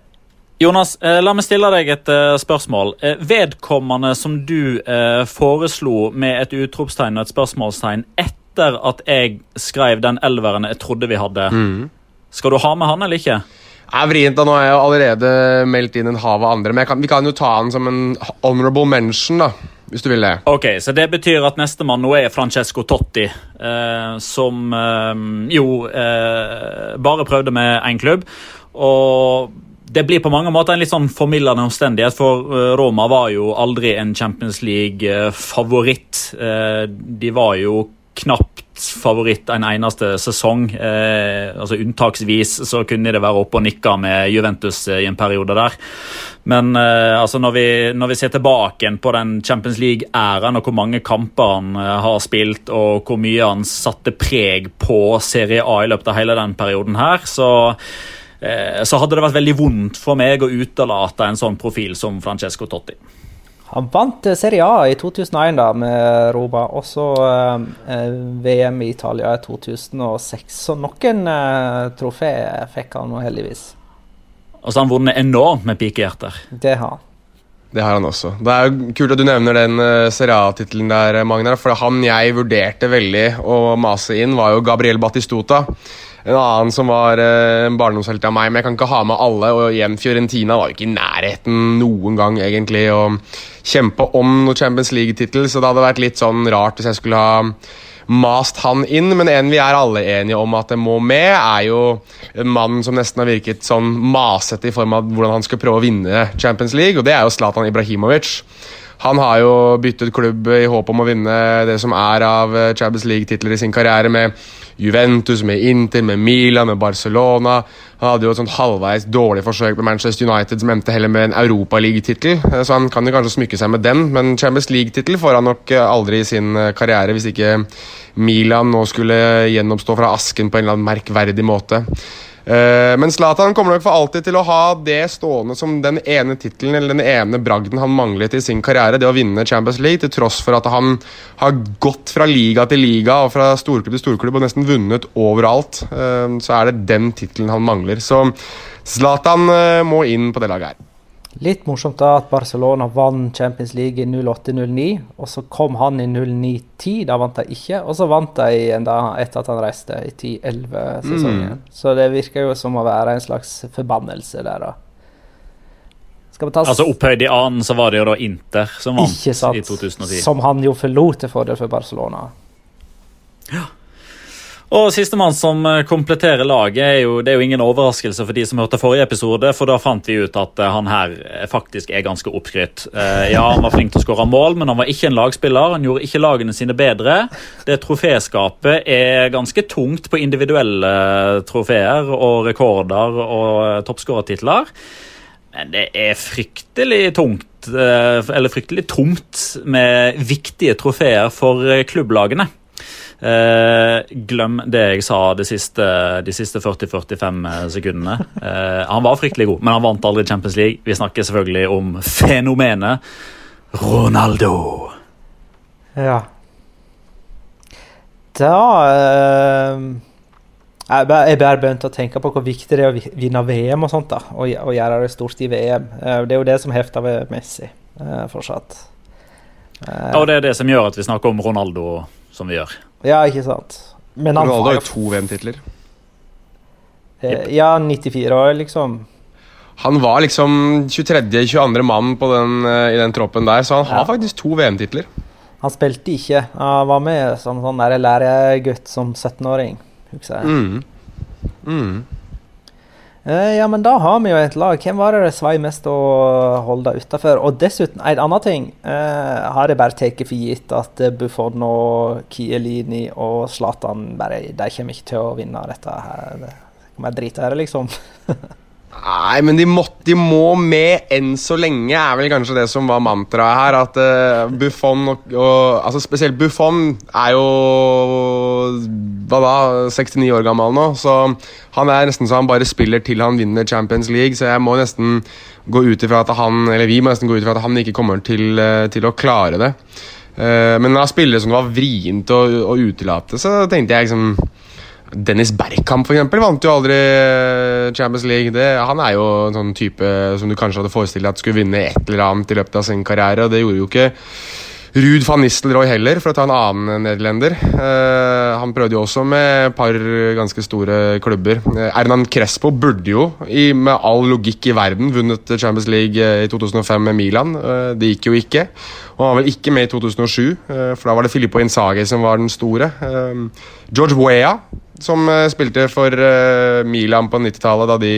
Jonas, uh, la meg stille deg et spørsmål. vedkommende som du foreslo med et utropstegn og et spørsmålstegn etter at jeg skrev den elveren jeg trodde vi hadde, mm. skal du ha med han eller ikke? er vrient. da, Nå har jeg allerede meldt inn en hav av andre, men kan, vi kan jo ta han som en honorable mention. da, hvis du vil det. Ok, Så det betyr at nestemann nå er Francesco Totti, eh, som eh, jo eh, bare prøvde med én klubb. Og det blir på mange måter en litt sånn formildende omstendighet, for eh, Roma var jo aldri en Champions League-favoritt. Eh, de var jo knapt favoritt en eneste sesong. Eh, altså Unntaksvis så kunne det være oppe og nikke med Juventus eh, i en periode der. Men eh, altså når, vi, når, vi, ser tilbake på den Champions League-æraen og hvor mange kamper han eh, har spilt, og hvor mye han satte preg på Serie A i løpet av hele den perioden her, så eh, så hadde det vært veldig vondt for meg å utelate en sånn profil som Francesco Totti. Han vant eh, Serie A i 2001 da, med Roma, og så eh, VM i Italia i 2006. Så noen eh, trofé fikk han nå heldigvis. Og så har han vunnet enormt med pikehjerter. Det har han. Det har han også. Det er kult at du nevner den uh, Serie A-tittelen der, Magnar. For han jeg vurderte veldig å mase inn, var jo Gabriel Battistuta. En annen som var eh, en barndomshelt av meg, men jeg kan ikke ha med alle. Og igjen, Fiorentina var jo ikke i nærheten noen gang egentlig å kjempe om noen Champions League-tittel, så det hadde vært litt sånn rart hvis jeg skulle ha mast han inn, men en vi er alle enige om at det må med, er jo en mann som nesten har virket sånn masete i form av hvordan han skal prøve å vinne Champions League, og det er jo Zlatan Ibrahimovic. Han har jo byttet klubb i håp om å vinne det som er av Champions League-titler i sin karriere, med Juventus, med Inter, med Milan, med Barcelona. Han hadde jo et sånt halvveis dårlig forsøk med Manchester United som endte heller med en Europaliga-tittel, så han kan jo kanskje smykke seg med den, men Champions League-tittel får han nok aldri i sin karriere hvis ikke Milan nå skulle gjenoppstå fra asken på en eller annen merkverdig måte. Eh, men Zlatan kommer nok for alltid til å ha det stående som den ene tittelen eller den ene bragden han manglet i sin karriere, det å vinne Champions League, til tross for at han har gått fra liga til liga og fra storklubb til storklubb og nesten vunnet overalt. Eh, så er det den tittelen han mangler. Så Zlatan eh, må inn på det laget her. Litt morsomt da at Barcelona vant Champions League i 08-09, og så kom han i 09-10. Da vant de ikke, og så vant de enda etter at han reiste i 10-11-sesongen. Mm. Så det virker jo som å være en slags forbannelse der, da. Altså Opphøyd i annen så var det jo da Inter som vant i 2010. Som han jo forlot til fordel for Barcelona. Ja. Og Sistemann som eh, kompletterer laget, er jo, det er jo ingen overraskelse for de som hørte forrige episode, for da fant vi ut at eh, han her eh, faktisk er ganske oppskrytt. Ja, han var flink til å skåre mål, men han var ikke en lagspiller. Han gjorde ikke lagene sine bedre. Det troféskapet er ganske tungt på individuelle trofeer og rekorder og toppskårertitler. Men det er fryktelig tungt, eller fryktelig tomt med viktige trofeer for klubblagene. Eh, glem det jeg sa de siste, de siste 40-45 eh, sekundene. Eh, han var fryktelig god, men han vant aldri Champions League. Vi snakker selvfølgelig om fenomenet Ronaldo. Ja. Da eh, Jeg bare begynte å tenke på hvor viktig det er å vinne VM og sånt. da, Og, og gjøre det stort i VM. Det er jo det som hefter ved Messi eh, fortsatt. Ja, og det er det som gjør at vi snakker om Ronaldo som vi gjør. Ja, ikke sant. Men han Ronaldo har jo to VM-titler. Eh, ja, 94 år, liksom. Han var liksom 23.-22. mann den, uh, i den troppen der, så han ja. har faktisk to VM-titler. Han spilte ikke. Han var med som sånn læregutt som 17-åring, husker jeg. Mm. Mm. Eh, ja, men da har vi jo et lag. Hvem var det det svei mest å holde utafor? Og dessuten, en annen ting. Eh, har jeg bare tatt for gitt at Buffon og Kielini og Zlatan bare De kommer ikke til å vinne dette her. Det kommer jeg drite i liksom. Nei, men de, må, de må med enn så lenge, er vel kanskje det som var mantraet her. At uh, Buffon og, og, Altså Spesielt Buffon er jo Hva da? 69 år gammel nå. Så han er nesten så han bare spiller til han vinner Champions League. Så jeg må nesten gå ut ifra at han Eller vi må nesten gå ut ifra at han ikke kommer til, uh, til å klare det. Uh, men av spillere som var vrient å, å utelate, så tenkte jeg liksom Dennis Bergkamp for eksempel, vant jo aldri eh, Champions League. Det, han er jo en sånn type som du kanskje hadde forestilt deg at skulle vinne et eller annet i løpet av sin karriere. og Det gjorde jo ikke Ruud van Nistelrooy heller, for å ta en annen nederlender. Uh, han prøvde jo også med et par ganske store klubber. Uh, Ernan Crespo burde jo, i, med all logikk i verden, vunnet Champions League i 2005 med Milan. Uh, det gikk jo ikke. Og han var vel ikke med i 2007, for da var det Filippo Insage som var den store. George Weah som uh, spilte for uh, Milan på 90-tallet, da de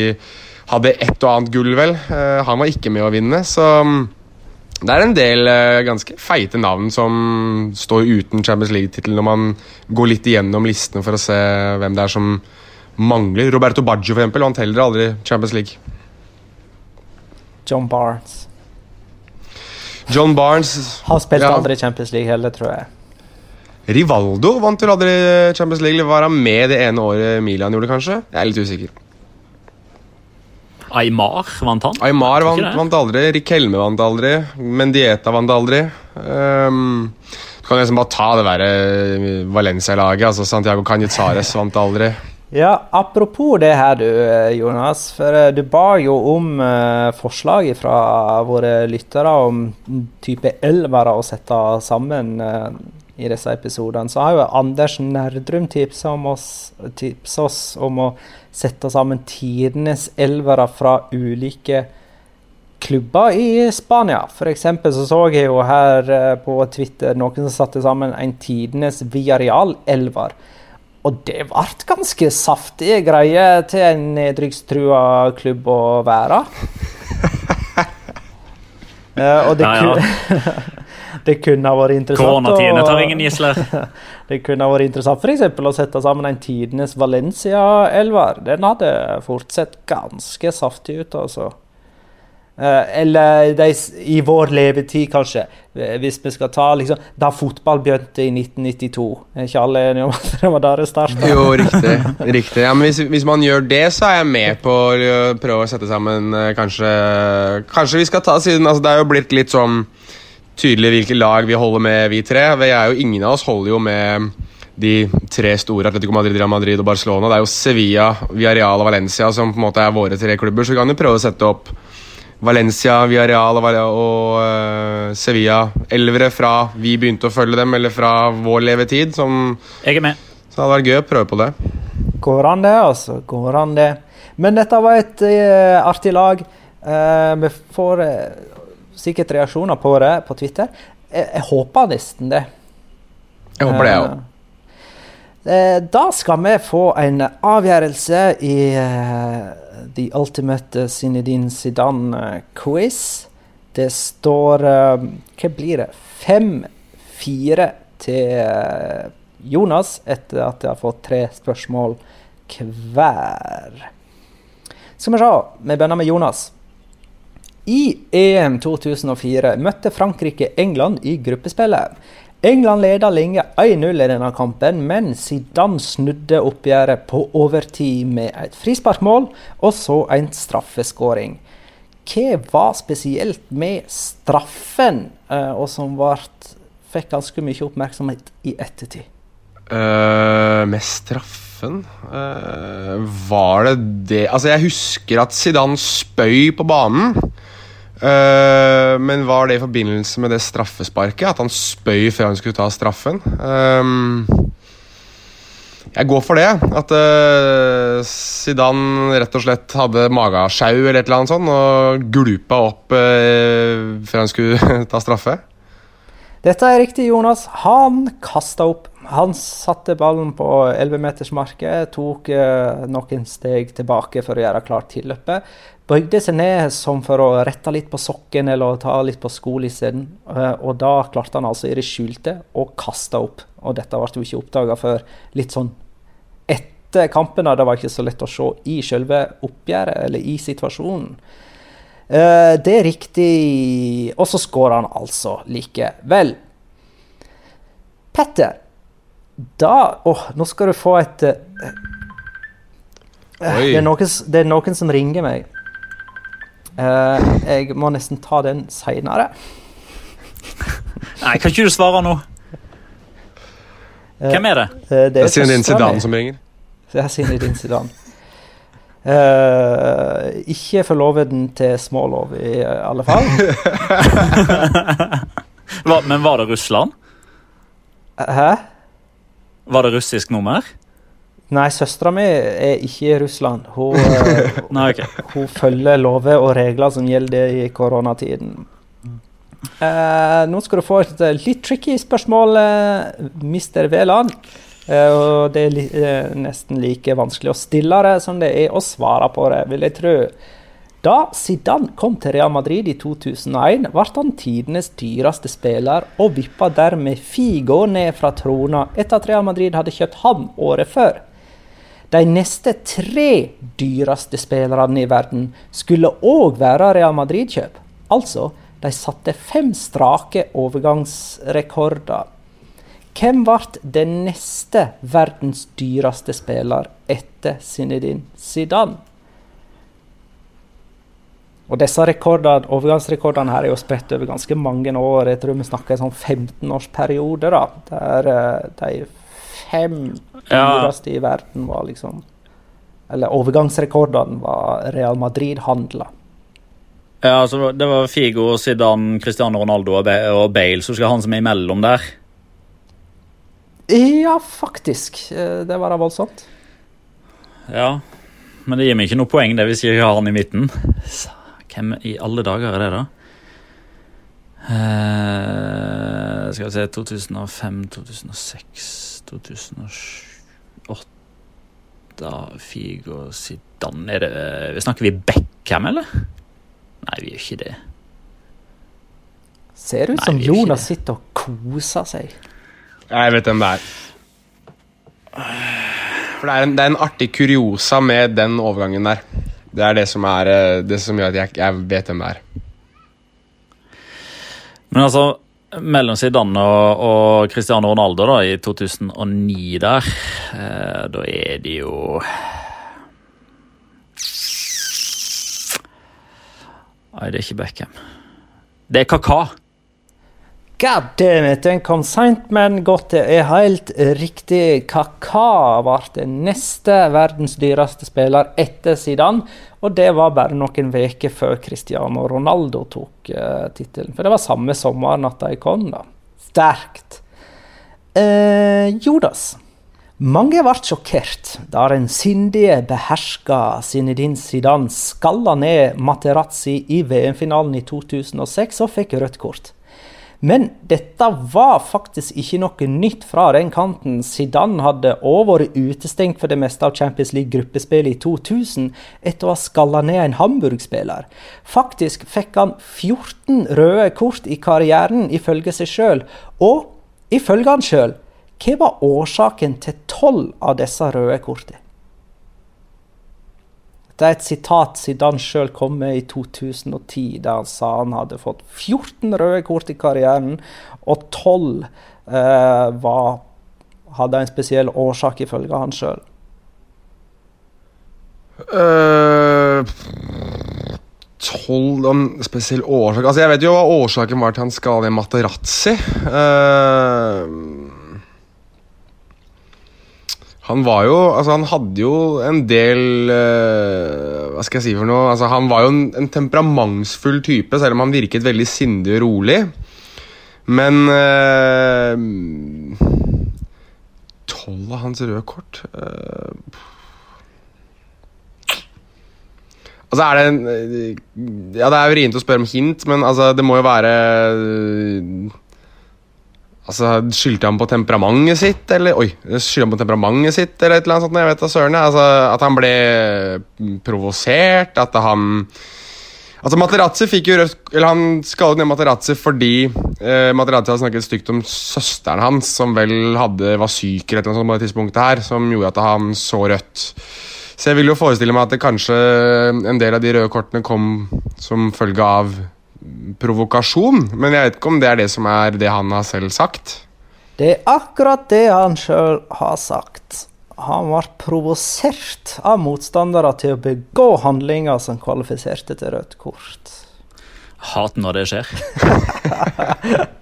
hadde ett og annet gull, vel. Uh, han var ikke med å vinne, så um, det er en del ganske feite navn som står uten Champions League-tittel når man går litt igjennom listene for å se hvem det er som mangler. Roberto Baggio for eksempel, vant heller aldri Champions League. John Barnes. John Barnes Har spilt ja. aldri Champions League heller, tror jeg. Rivaldo vant vel aldri Champions League. Var han med det ene året Milan gjorde, kanskje? Jeg er litt usikker. Aymar vant han? Aymar vant, vant aldri. Rikelme vant aldri. Mendieta vant aldri. Um, du kan liksom bare ta det der eh, Valencia-laget. Altså Santiago Canitares vant aldri. Ja, Apropos det her, du Jonas. For eh, du ba jo om uh, forslag fra våre lyttere om type elvere å sette sammen. Uh, i disse episodene, så har jo Anders Nerdrum tipsa oss, oss, om å sette sammen tidenes elvere fra ulike klubber i Spania. F.eks. så så jeg jo her eh, på Twitter noen som satte sammen en tidenes Viareal-elver. Og det ble ganske saftige greier til en nedrykkstrua klubb å være. uh, og det, Ja, ja. det kunne ha vært interessant Koronatidene tar ingen gisler. Det kunne ha vært interessant eksempel, å sette sammen en tidenes Valencia-elver. Den hadde fort sett ganske saftig ut, altså. Eh, eller de, i vår levetid, kanskje. Hvis vi skal ta liksom, da fotball begynte i 1992. Er ikke alle enige om at det var da det starta? Jo, riktig. riktig. Ja, men hvis, hvis man gjør det, så er jeg med på å prøve å sette sammen eh, kanskje Kanskje vi skal ta siden altså, Det er jo blitt litt sånn tydelig hvilke lag vi holder med, vi tre. Vi er jo, ingen av oss holder jo med de tre store, Atletico Madrid, Real Madrid og Barcelona. Det er jo Sevilla, Villarreal og Valencia som på en måte er våre tre klubber. Så vi kan jo prøve å sette opp Valencia, Villarreal og, og uh, Sevilla. Elvere fra vi begynte å følge dem, eller fra vår levetid. Som, Jeg er med. så det hadde vært gøy å prøve på det. Går an det, altså. Går an det. Men dette var et uh, artig lag. Uh, vi får sikkert reaksjoner på det på Twitter. Jeg, jeg håper nesten det. Jeg håper det, jeg òg. Eh, Da skal vi få en avgjørelse i eh, The Ultimate Zinedine Zidane-quiz. Det står eh, Hva blir det? 5-4 til eh, Jonas etter at jeg har fått tre spørsmål hver. Skal vi se. Vi begynner med Jonas. I EM 2004 møtte Frankrike England i gruppespillet. England leda lenge 1-0 i denne kampen, men Zidane snudde oppgjøret på overtid med et frisparkmål og så en straffeskåring. Hva var spesielt med straffen, eh, og som vart, fikk ganske mye oppmerksomhet i ettertid? Uh, med straffen uh, Var det det Altså, jeg husker at Zidane spøy på banen. Eh, men var det i forbindelse med det straffesparket? At han spøy før han skulle ta straffen? Eh, jeg går for det. At uh, Zidane rett og slett hadde magesjau eller et eller annet sånt og glupa opp før han skulle ta straffe. Dette er riktig, Jonas. Han kasta opp. Han satte ballen på 11-metersmarket, tok eh, noen steg tilbake for å gjøre klart tilløpet. Bøyde seg ned som for å rette litt på sokken eller ta litt på skolissen. Eh, og da klarte han altså i det skjulte å kaste opp. Og dette ble jo ikke oppdaga før litt sånn etter kampen. da. Det var ikke så lett å se i selve oppgjøret eller i situasjonen. Eh, det er riktig. Og så skårer han altså likevel. Petter, da Åh, nå skal du få et eh, det, er noen, det er noen som ringer meg. Uh, jeg må nesten ta den seinere. Nei, kan ikke du svare nå? Hvem er det? Uh, det er Zinedine Zidane som ringer. Det er Zinedine Zidane. Uh, ikke forloveden til Smålov, i alle fall. Hva, men var det Russland? Hæ? Var det russisk nummer? Nei, søstera mi er ikke i Russland. Hun, eh, Nei, ok. hun følger lover og regler som gjelder i koronatiden. Eh, nå skal du få et eh, litt tricky spørsmål, eh, Mr. Veland. Eh, og det er li eh, nesten like vanskelig å stille det som det er å svare på det, vil jeg tro. Da Zidane kom til Real Madrid i 2001, ble han tidenes dyreste spiller og vippa dermed Figo ned fra trona etter at Real Madrid hadde kjøpt ham året før. De neste tre dyreste spillerne i verden skulle òg være Real Madrid-kjøp. Altså, de satte fem strake overgangsrekorder. Hvem ble den neste verdens dyreste spiller etter Zinedine Zidane? Og disse rekordene, overgangsrekordene her er jo spredt over ganske mange år. Jeg tror vi snakker en sånn 15-årsperiode, da. Der eh, de fem Ja. i verden var liksom Eller overgangsrekordene var Real Madrid-handla. Ja, altså, Det var Figo, Zidane, Cristiano Ronaldo og Ba- og Bale, så skal han som er imellom der. Ja, faktisk. Eh, Det var da voldsomt. Ja, Men det gir meg ikke noe poeng det hvis jeg har han i midten. Så, Hvem i alle dager er det, da? Eh, skal vi se 2005, 2006, 2008 Figo, Zidane er det, Snakker vi Beckham, eller? Nei, vi gjør ikke det. Ser ut Nei, som Jonas sitter og koser seg. Jeg vet hvem det er. For det er, en, det er en artig kuriosa med den overgangen der. Det er det som, er, eh, det som gjør at jeg, jeg vet hvem det er. Men altså, mellom Zidane og, og Cristiano Ronaldo da, i 2009 der, eh, da er de jo Nei, det er ikke Beckham. Det er Kaka. God damn it, den kom seint, men godt det er helt riktig. Kaka ble neste verdens dyreste spiller etter Zidane, og det var bare noen uker før Cristiano Ronaldo tok uh, tittelen. For det var samme sommeren at de kom, da. Sterkt. Uh, Jodas. Mange ble sjokkert da den sindige, beherska Zinedine Zidane skalla ned Materazzi i VM-finalen i 2006 og fikk rødt kort. Men dette var faktisk ikke noe nytt fra den kanten. Zidane hadde òg vært utestengt for det meste av Champions League-gruppespillet i 2000 etter å ha skalla ned en Hamburg-spiller. Faktisk fikk han 14 røde kort i karrieren, ifølge seg sjøl. Og ifølge han sjøl, hva var årsaken til tolv av disse røde kortene? Det er et sitat Zidane sjøl kom med i 2010, der han sa han hadde fått 14 røde kort i karrieren, og 12 eh, var, hadde en spesiell årsak, ifølge han sjøl. Øh, Tolv uh, spesiell årsak Altså, Jeg vet jo hva årsaken var til han skal i Materazzi. Øh, han var jo Altså, han hadde jo en del uh, Hva skal jeg si for noe? Altså, Han var jo en, en temperamentsfull type, selv om han virket veldig sindig og rolig. Men øh, Tolv av hans røde kort uh, Altså er det en Ja, det er jo vrient å spørre om hint, men altså, det må jo være Altså, Skyldte han på temperamentet sitt, eller Oi, skyldte han på temperamentet sitt, eller et eller annet sånt? Jeg vet da søren. Altså, at han ble provosert, at han Altså, Materazzi fikk jo rødt Eller han skadet ned Materazzi fordi eh, Materazzi hadde snakket stygt om søsteren hans, som vel hadde, var syk eller et eller annet sånt på det tidspunktet her, som gjorde at han så rødt. Så jeg vil jo forestille meg at det kanskje en del av de røde kortene kom som følge av provokasjon, men jeg vet ikke om det er det som er det han har selv sagt. Det er akkurat det han sjøl har sagt. Han ble provosert av motstandere til å begå handlinger som kvalifiserte til rødt kort. Hat når det skjer.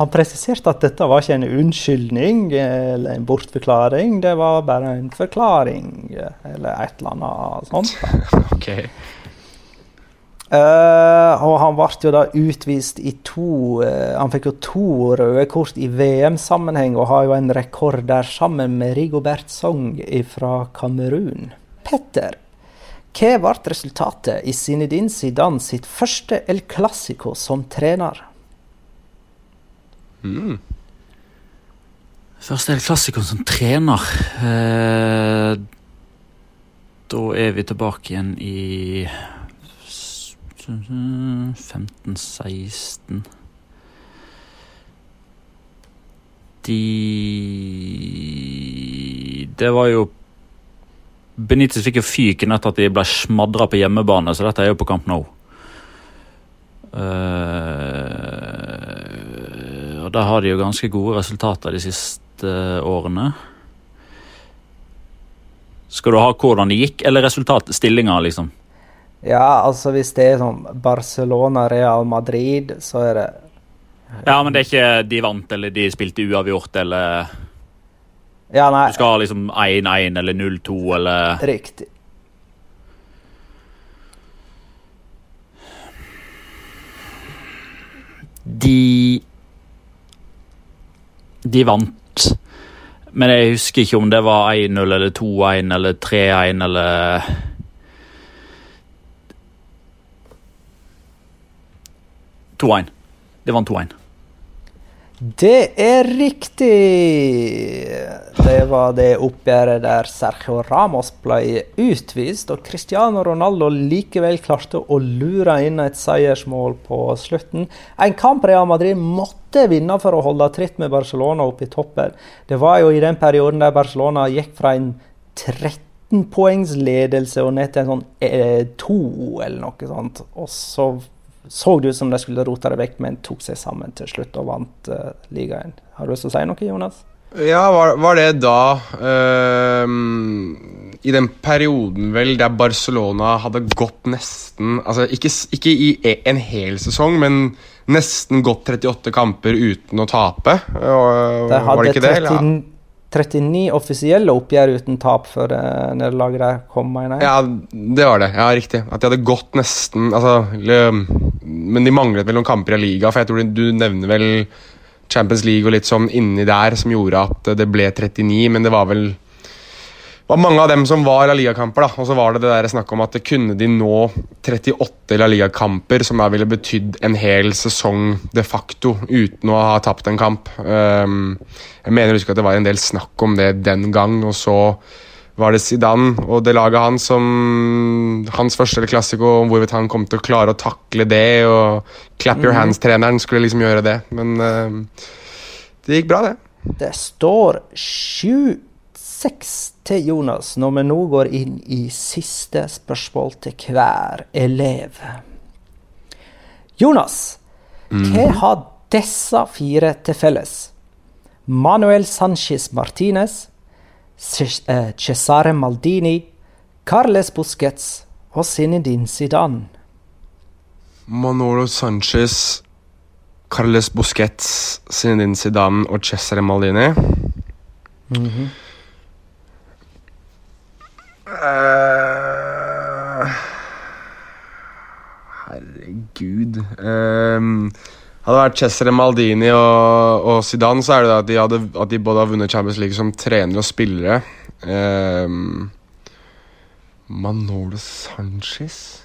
Han presiserte at dette var ikke en unnskyldning eller en bortforklaring, det var bare en forklaring eller et eller annet sånt. da. Eh, og han ble jo da utvist i to uh, Han fikk jo to røde kort i VM-sammenheng og har jo en rekord der sammen med Rigobert Song fra Kamerun. Petter, hva ble resultatet i Zinedine Zidane sitt første El Clásico som trener? Mm. Første El Clásico som trener. uh, da er vi tilbake igjen i 15-16 De Det var jo Benitez fikk jo fyken etter at de ble smadra på hjemmebane, så dette er jo på Camp Nou. Uh, og der har de jo ganske gode resultater de siste årene. Skal du ha hvordan det gikk, eller resultatstillinga, liksom? Ja, altså hvis det er sånn Barcelona-Real Madrid, så er det Ja, men det er ikke de vant, eller de spilte uavgjort, eller Ja, nei, Du skal ha liksom 1-1 eller 0-2, eller riktig. De De vant. Men jeg husker ikke om det var 1-0 eller 2-1 eller 3-1 eller To 1 Det vant 2-1. Det er riktig! Det var det oppgjøret der Sergio Ramos ble utvist, og Cristiano Ronaldo likevel klarte å lure inn et seiersmål på slutten. En kamp Real Madrid måtte vinne for å holde tritt med Barcelona oppe i toppen. Det var jo i den perioden der Barcelona gikk fra en 13 poengs ledelse og ned til en sånn eh, to eller noe sånt. Og så så det ut som de skulle rote det vekk, men tok seg sammen til slutt og vant uh, ligaen. Har du lyst til å si noe, Jonas? Ja, var, var det da uh, I den perioden vel der Barcelona hadde gått nesten Altså ikke, ikke i e, en hel sesong, men nesten gått 38 kamper uten å tape? Uh, de hadde var det ikke 30, det? Eller? 39 offisielle oppgjør uten tap før uh, nederlaget der kom, mener jeg. Ja, det var det. Ja, riktig. At de hadde gått nesten altså, Men de manglet vel noen kamper i liga, for jeg tror du nevner vel Champions League og litt sånn inni der som gjorde at det ble 39, men det var vel var mange av dem som var La Liga-kamper. Og så var det det der snakk om at det kunne de nå 38 La Liga-kamper, som da ville betydd en hel sesong de facto uten å ha tapt en kamp. Um, jeg mener å huske at det var en del snakk om det den gang, og så var det Zidane og det laget hans som Hans første klassiko, hvorvidt han kom til å klare å takle det. Og Clap Your mhm. Hands-treneren skulle liksom gjøre det. Men uh, det gikk bra, det. Det står 7-6 til Jonas når vi nå går inn i siste spørsmål til hver elev. Jonas, mm. hva har disse fire til felles? Manuel Sanchez Martinez, Cesare Maldini, Carles Busquets og Zinedine Zidane. Manolo Sanchez, Carles Busquets, Zinedine Zidane og Cesare Maldini. Mm -hmm. uh, herregud um, hadde vært Cesare Maldini og, og, Zidane, så er det at de, hadde, at de både har vunnet Champions League som trenere og spillere. Um, Manolo Sanchez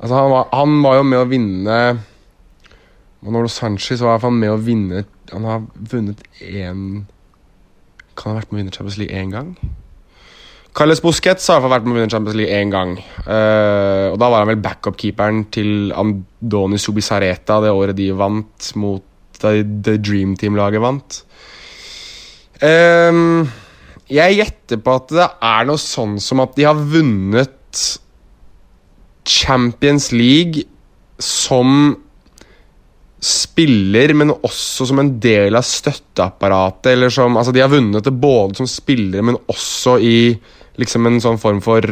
Altså, han var, han var, jo med å vinne Manolo Sanchez var i hvert fall med å vinne Han har vunnet én Kan ha vært med å vinne Champions League én gang? Carles Busquets har vært med å vinne Champions League én gang. Uh, og Da var han vel backup-keeperen til Andoni Subisareta det året de vant mot da the Dream Team-laget vant. Um, jeg gjetter på at det er noe sånn som at de har vunnet Champions League som spiller, men også som en del av støtteapparatet. Som, altså De har vunnet det både som spillere, men også i liksom en sånn form for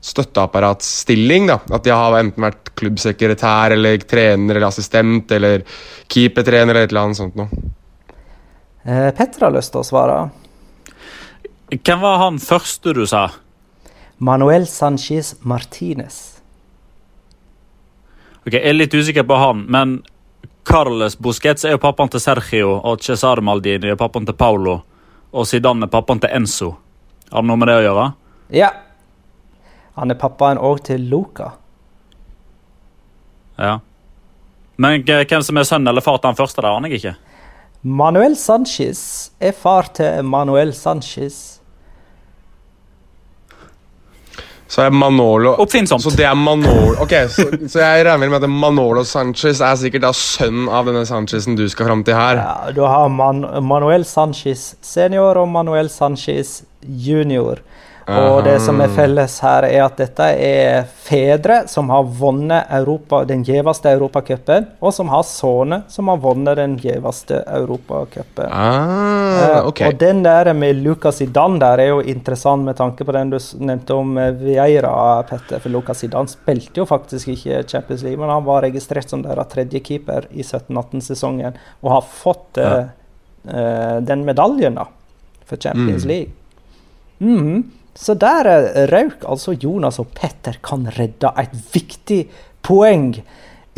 støtteapparatstilling. da, At de har enten vært klubbsekretær eller trener eller assistent eller keepertrener eller et eller annet sånt noe. Eh, Petter har lyst til å svare. Hvem var han første du sa? Manuel Sanchez Martinez. Ok, Jeg er litt usikker på han, men Carles Busquets er jo pappaen til Sergio, og Cesar Maldini er pappaen til Paulo, og Zidane er pappaen til Enzo. Har det noe med det å gjøre? Ja. Han er pappaen òg til Luca. Ja. Men hvem som er sønn eller far til han første, det aner jeg ikke. Manuel Sanchez er far til Manuel Sanchez. Så er Manolo Oppfinnsomt. Så det er Manolo Ok, så, så jeg regner med at Manolo Sanchez er sikkert da sønn av denne Sanchezen du skal fram til her. Ja, Du har Man Manuel Sanchez senior og Manuel Sanchez junior. Og det som er felles her, er at dette er fedre som har vunnet Europa, den gjeveste europacupen, og som har sønner som har vunnet den gjeveste europacupen. Ah, eh, okay. Og den der med Lucas Zidane der er jo interessant med tanke på den du nevnte om eh, Vieira, Petter. For Lucas Zidane spilte jo faktisk ikke Champions League, men han var registrert som deres tredje keeper i 17-18-sesongen, og har fått ja. uh, den medaljen da, for Champions mm. League. Mm -hmm. Så der røk altså Jonas og Petter kan redde et viktig poeng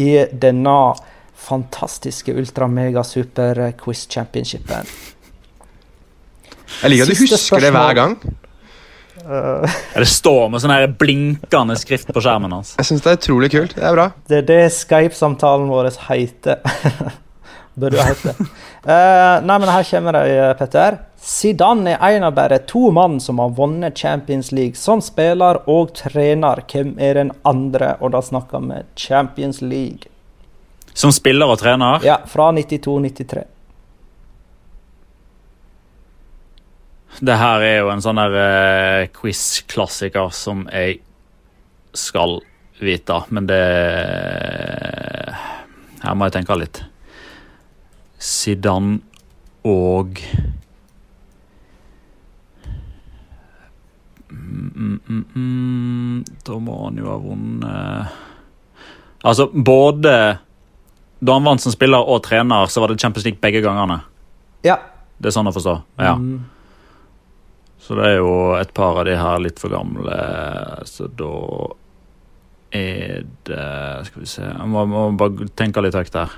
i denne fantastiske ultra-mega-super-quiz-championshipen. Jeg liker at du husker spørsmål. det hver gang. Uh, det står med sånn blinkende skrift på skjermen hans. Jeg syns det er utrolig kult. Det er bra. Det er det Skype-samtalen vår heter. Burde det hete. Eh, nei, men her kommer det, Petter. Zidane er en av bare to mann som har vunnet Champions League som spiller og trener. Hvem er den andre? Og da snakker vi Champions League. Som spiller og trener? Ja, fra 92-93. Det her er jo en sånn der uh, quiz-klassiker som jeg skal vite, men det Her må jeg tenke litt. Zidane og mm, mm, mm, mm, Da må han jo ha vunnet Altså, både da han vant som spiller og trener, så var det Champions League begge gangene. Ja. Det er sånn å forstå? Ja. Mm. Så det er jo et par av de her litt for gamle, så da er det Skal vi se Jeg må, må bare tenke litt høyt der.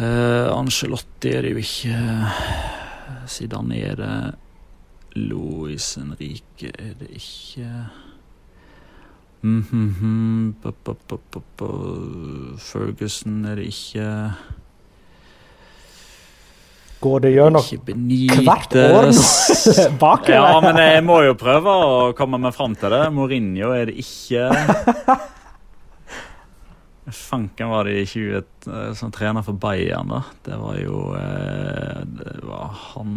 Uh, Angelotti er det jo ikke. Zidane er det. Louis Henrique er det ikke. Mm -hmm, bu, bu, bu, Ferguson er det ikke. Går det gjennom hvert år nå? Bakover? ja, men jeg må jo prøve å komme meg fram til det. Mourinho er det ikke. Fanken var det i 20 som trener for Bayern, da. Det var jo eh, Det var han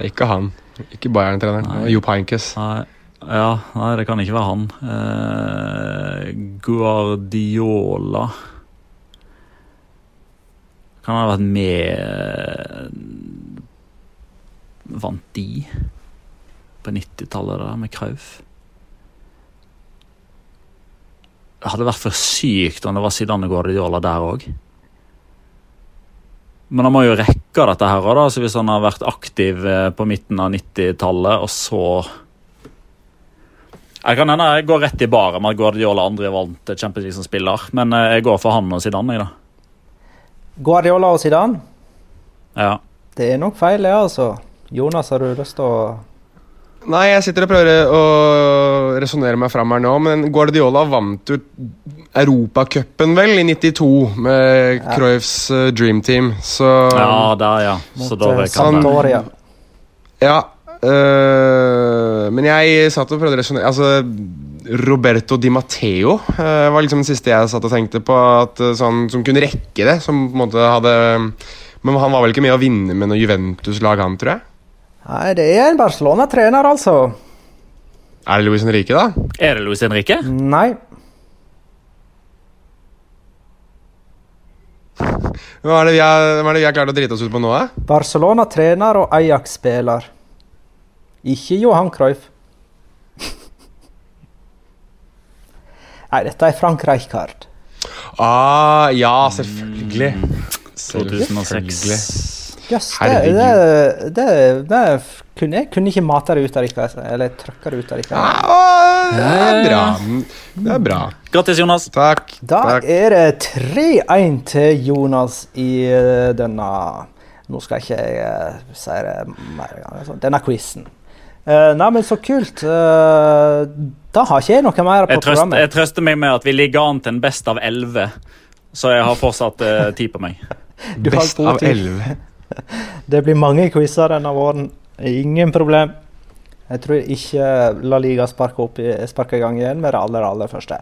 Ikke han. Ikke Bayern-treneren. Jo Heinkes. Nei. Ja, nei, det kan ikke være han. Eh, Guardiola Kan han ha vært med Vant de på 90-tallet der med Krauf? Det hadde vært for sykt om det var Zidane Guardiola der òg. Men han må jo rekke dette her så hvis han har vært aktiv eh, på midten av 90-tallet, og så Jeg kan hende jeg går rett i baren med at Guardiola aldri vant Champions League som spiller, men eh, jeg går for han og Zidane, jeg, da. Guardiola og Zidane? Ja. Det er nok feil, det, altså. Jonas, har du lyst til å Nei, jeg sitter og prøver å resonnere meg fram her nå, men Guardiola vant jo Europacupen, vel, i 92 med ja. Cruyffs uh, Dream Team, så Ja, der, ja. Så da kan Santoria. Ja. Øh, men jeg satt og prøvde å resonnere Altså, Roberto Di Matteo øh, var liksom den siste jeg satt og tenkte på, at, sånn, som kunne rekke det. Som på en måte hadde Men han var vel ikke med å vinne med noe Juventus-lag, han, tror jeg? Nei, det er en Barcelona-trener, altså. Er det Luis Henrique, da? Er det Luis Henrique? Nei. Hva er det vi har, er det vi har klart å drite oss ut på nå, da? Barcelona-trener og Ajax-spiller. Ikke Johan Cruyff. Nei, dette er Frank Rijkaard. Ah, ja, selvfølgelig. Mm, 2006. Jøss, det, det, det, det, kunne jeg kunne ikke mate det ut av dere, eller trykke det ut av dere. Ah, det er bra. Det er bra. Grattis, Jonas. Takk. Da Takk. er det 3-1 til Jonas i eh, denne Nå skal ikke jeg uh, si det mer ganger. Altså, denne quizen. Uh, nei, men så kult. Uh, da har ikke jeg noe mer på jeg trøst, programmet. Jeg trøster meg med at vi ligger an til en best av elleve, så jeg har fortsatt tid på meg. best av elleve? det blir mange quizer denne våren. Ingen problem. Jeg tror ikke La Liga sparker, opp i, sparker i gang igjen med det aller, aller første.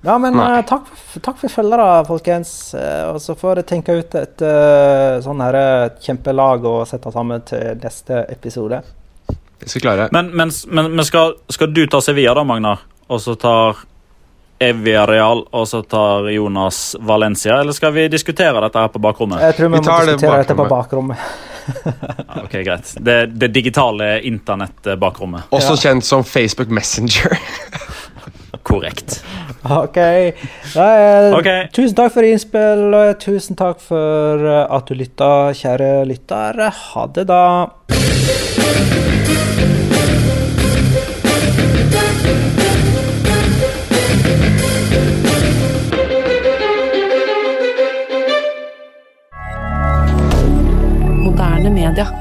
Ja, men uh, takk, takk, for følgere, folkens. Uh, og så får jeg tenke ut et uh, sånn her kjempelag å sette sammen til neste episode. Det skal klare. Men, men, men, men skal, skal, du ta Sevilla, da, Magna? Og så tar Evia Real, og så tar Jonas Valencia? Eller skal vi diskutere dette her på bakrommet? Jeg tror vi, vi må diskutere det dette på bakrommet. ja, ok, greit. Det, det digitale internettbakrommet. Også ja. kjent som Facebook Messenger. Korrekt. Ok. Da, okay. Tusen takk for innspill. og Tusen takk for at du lytta, kjære lytter. Ha det, da. moyen.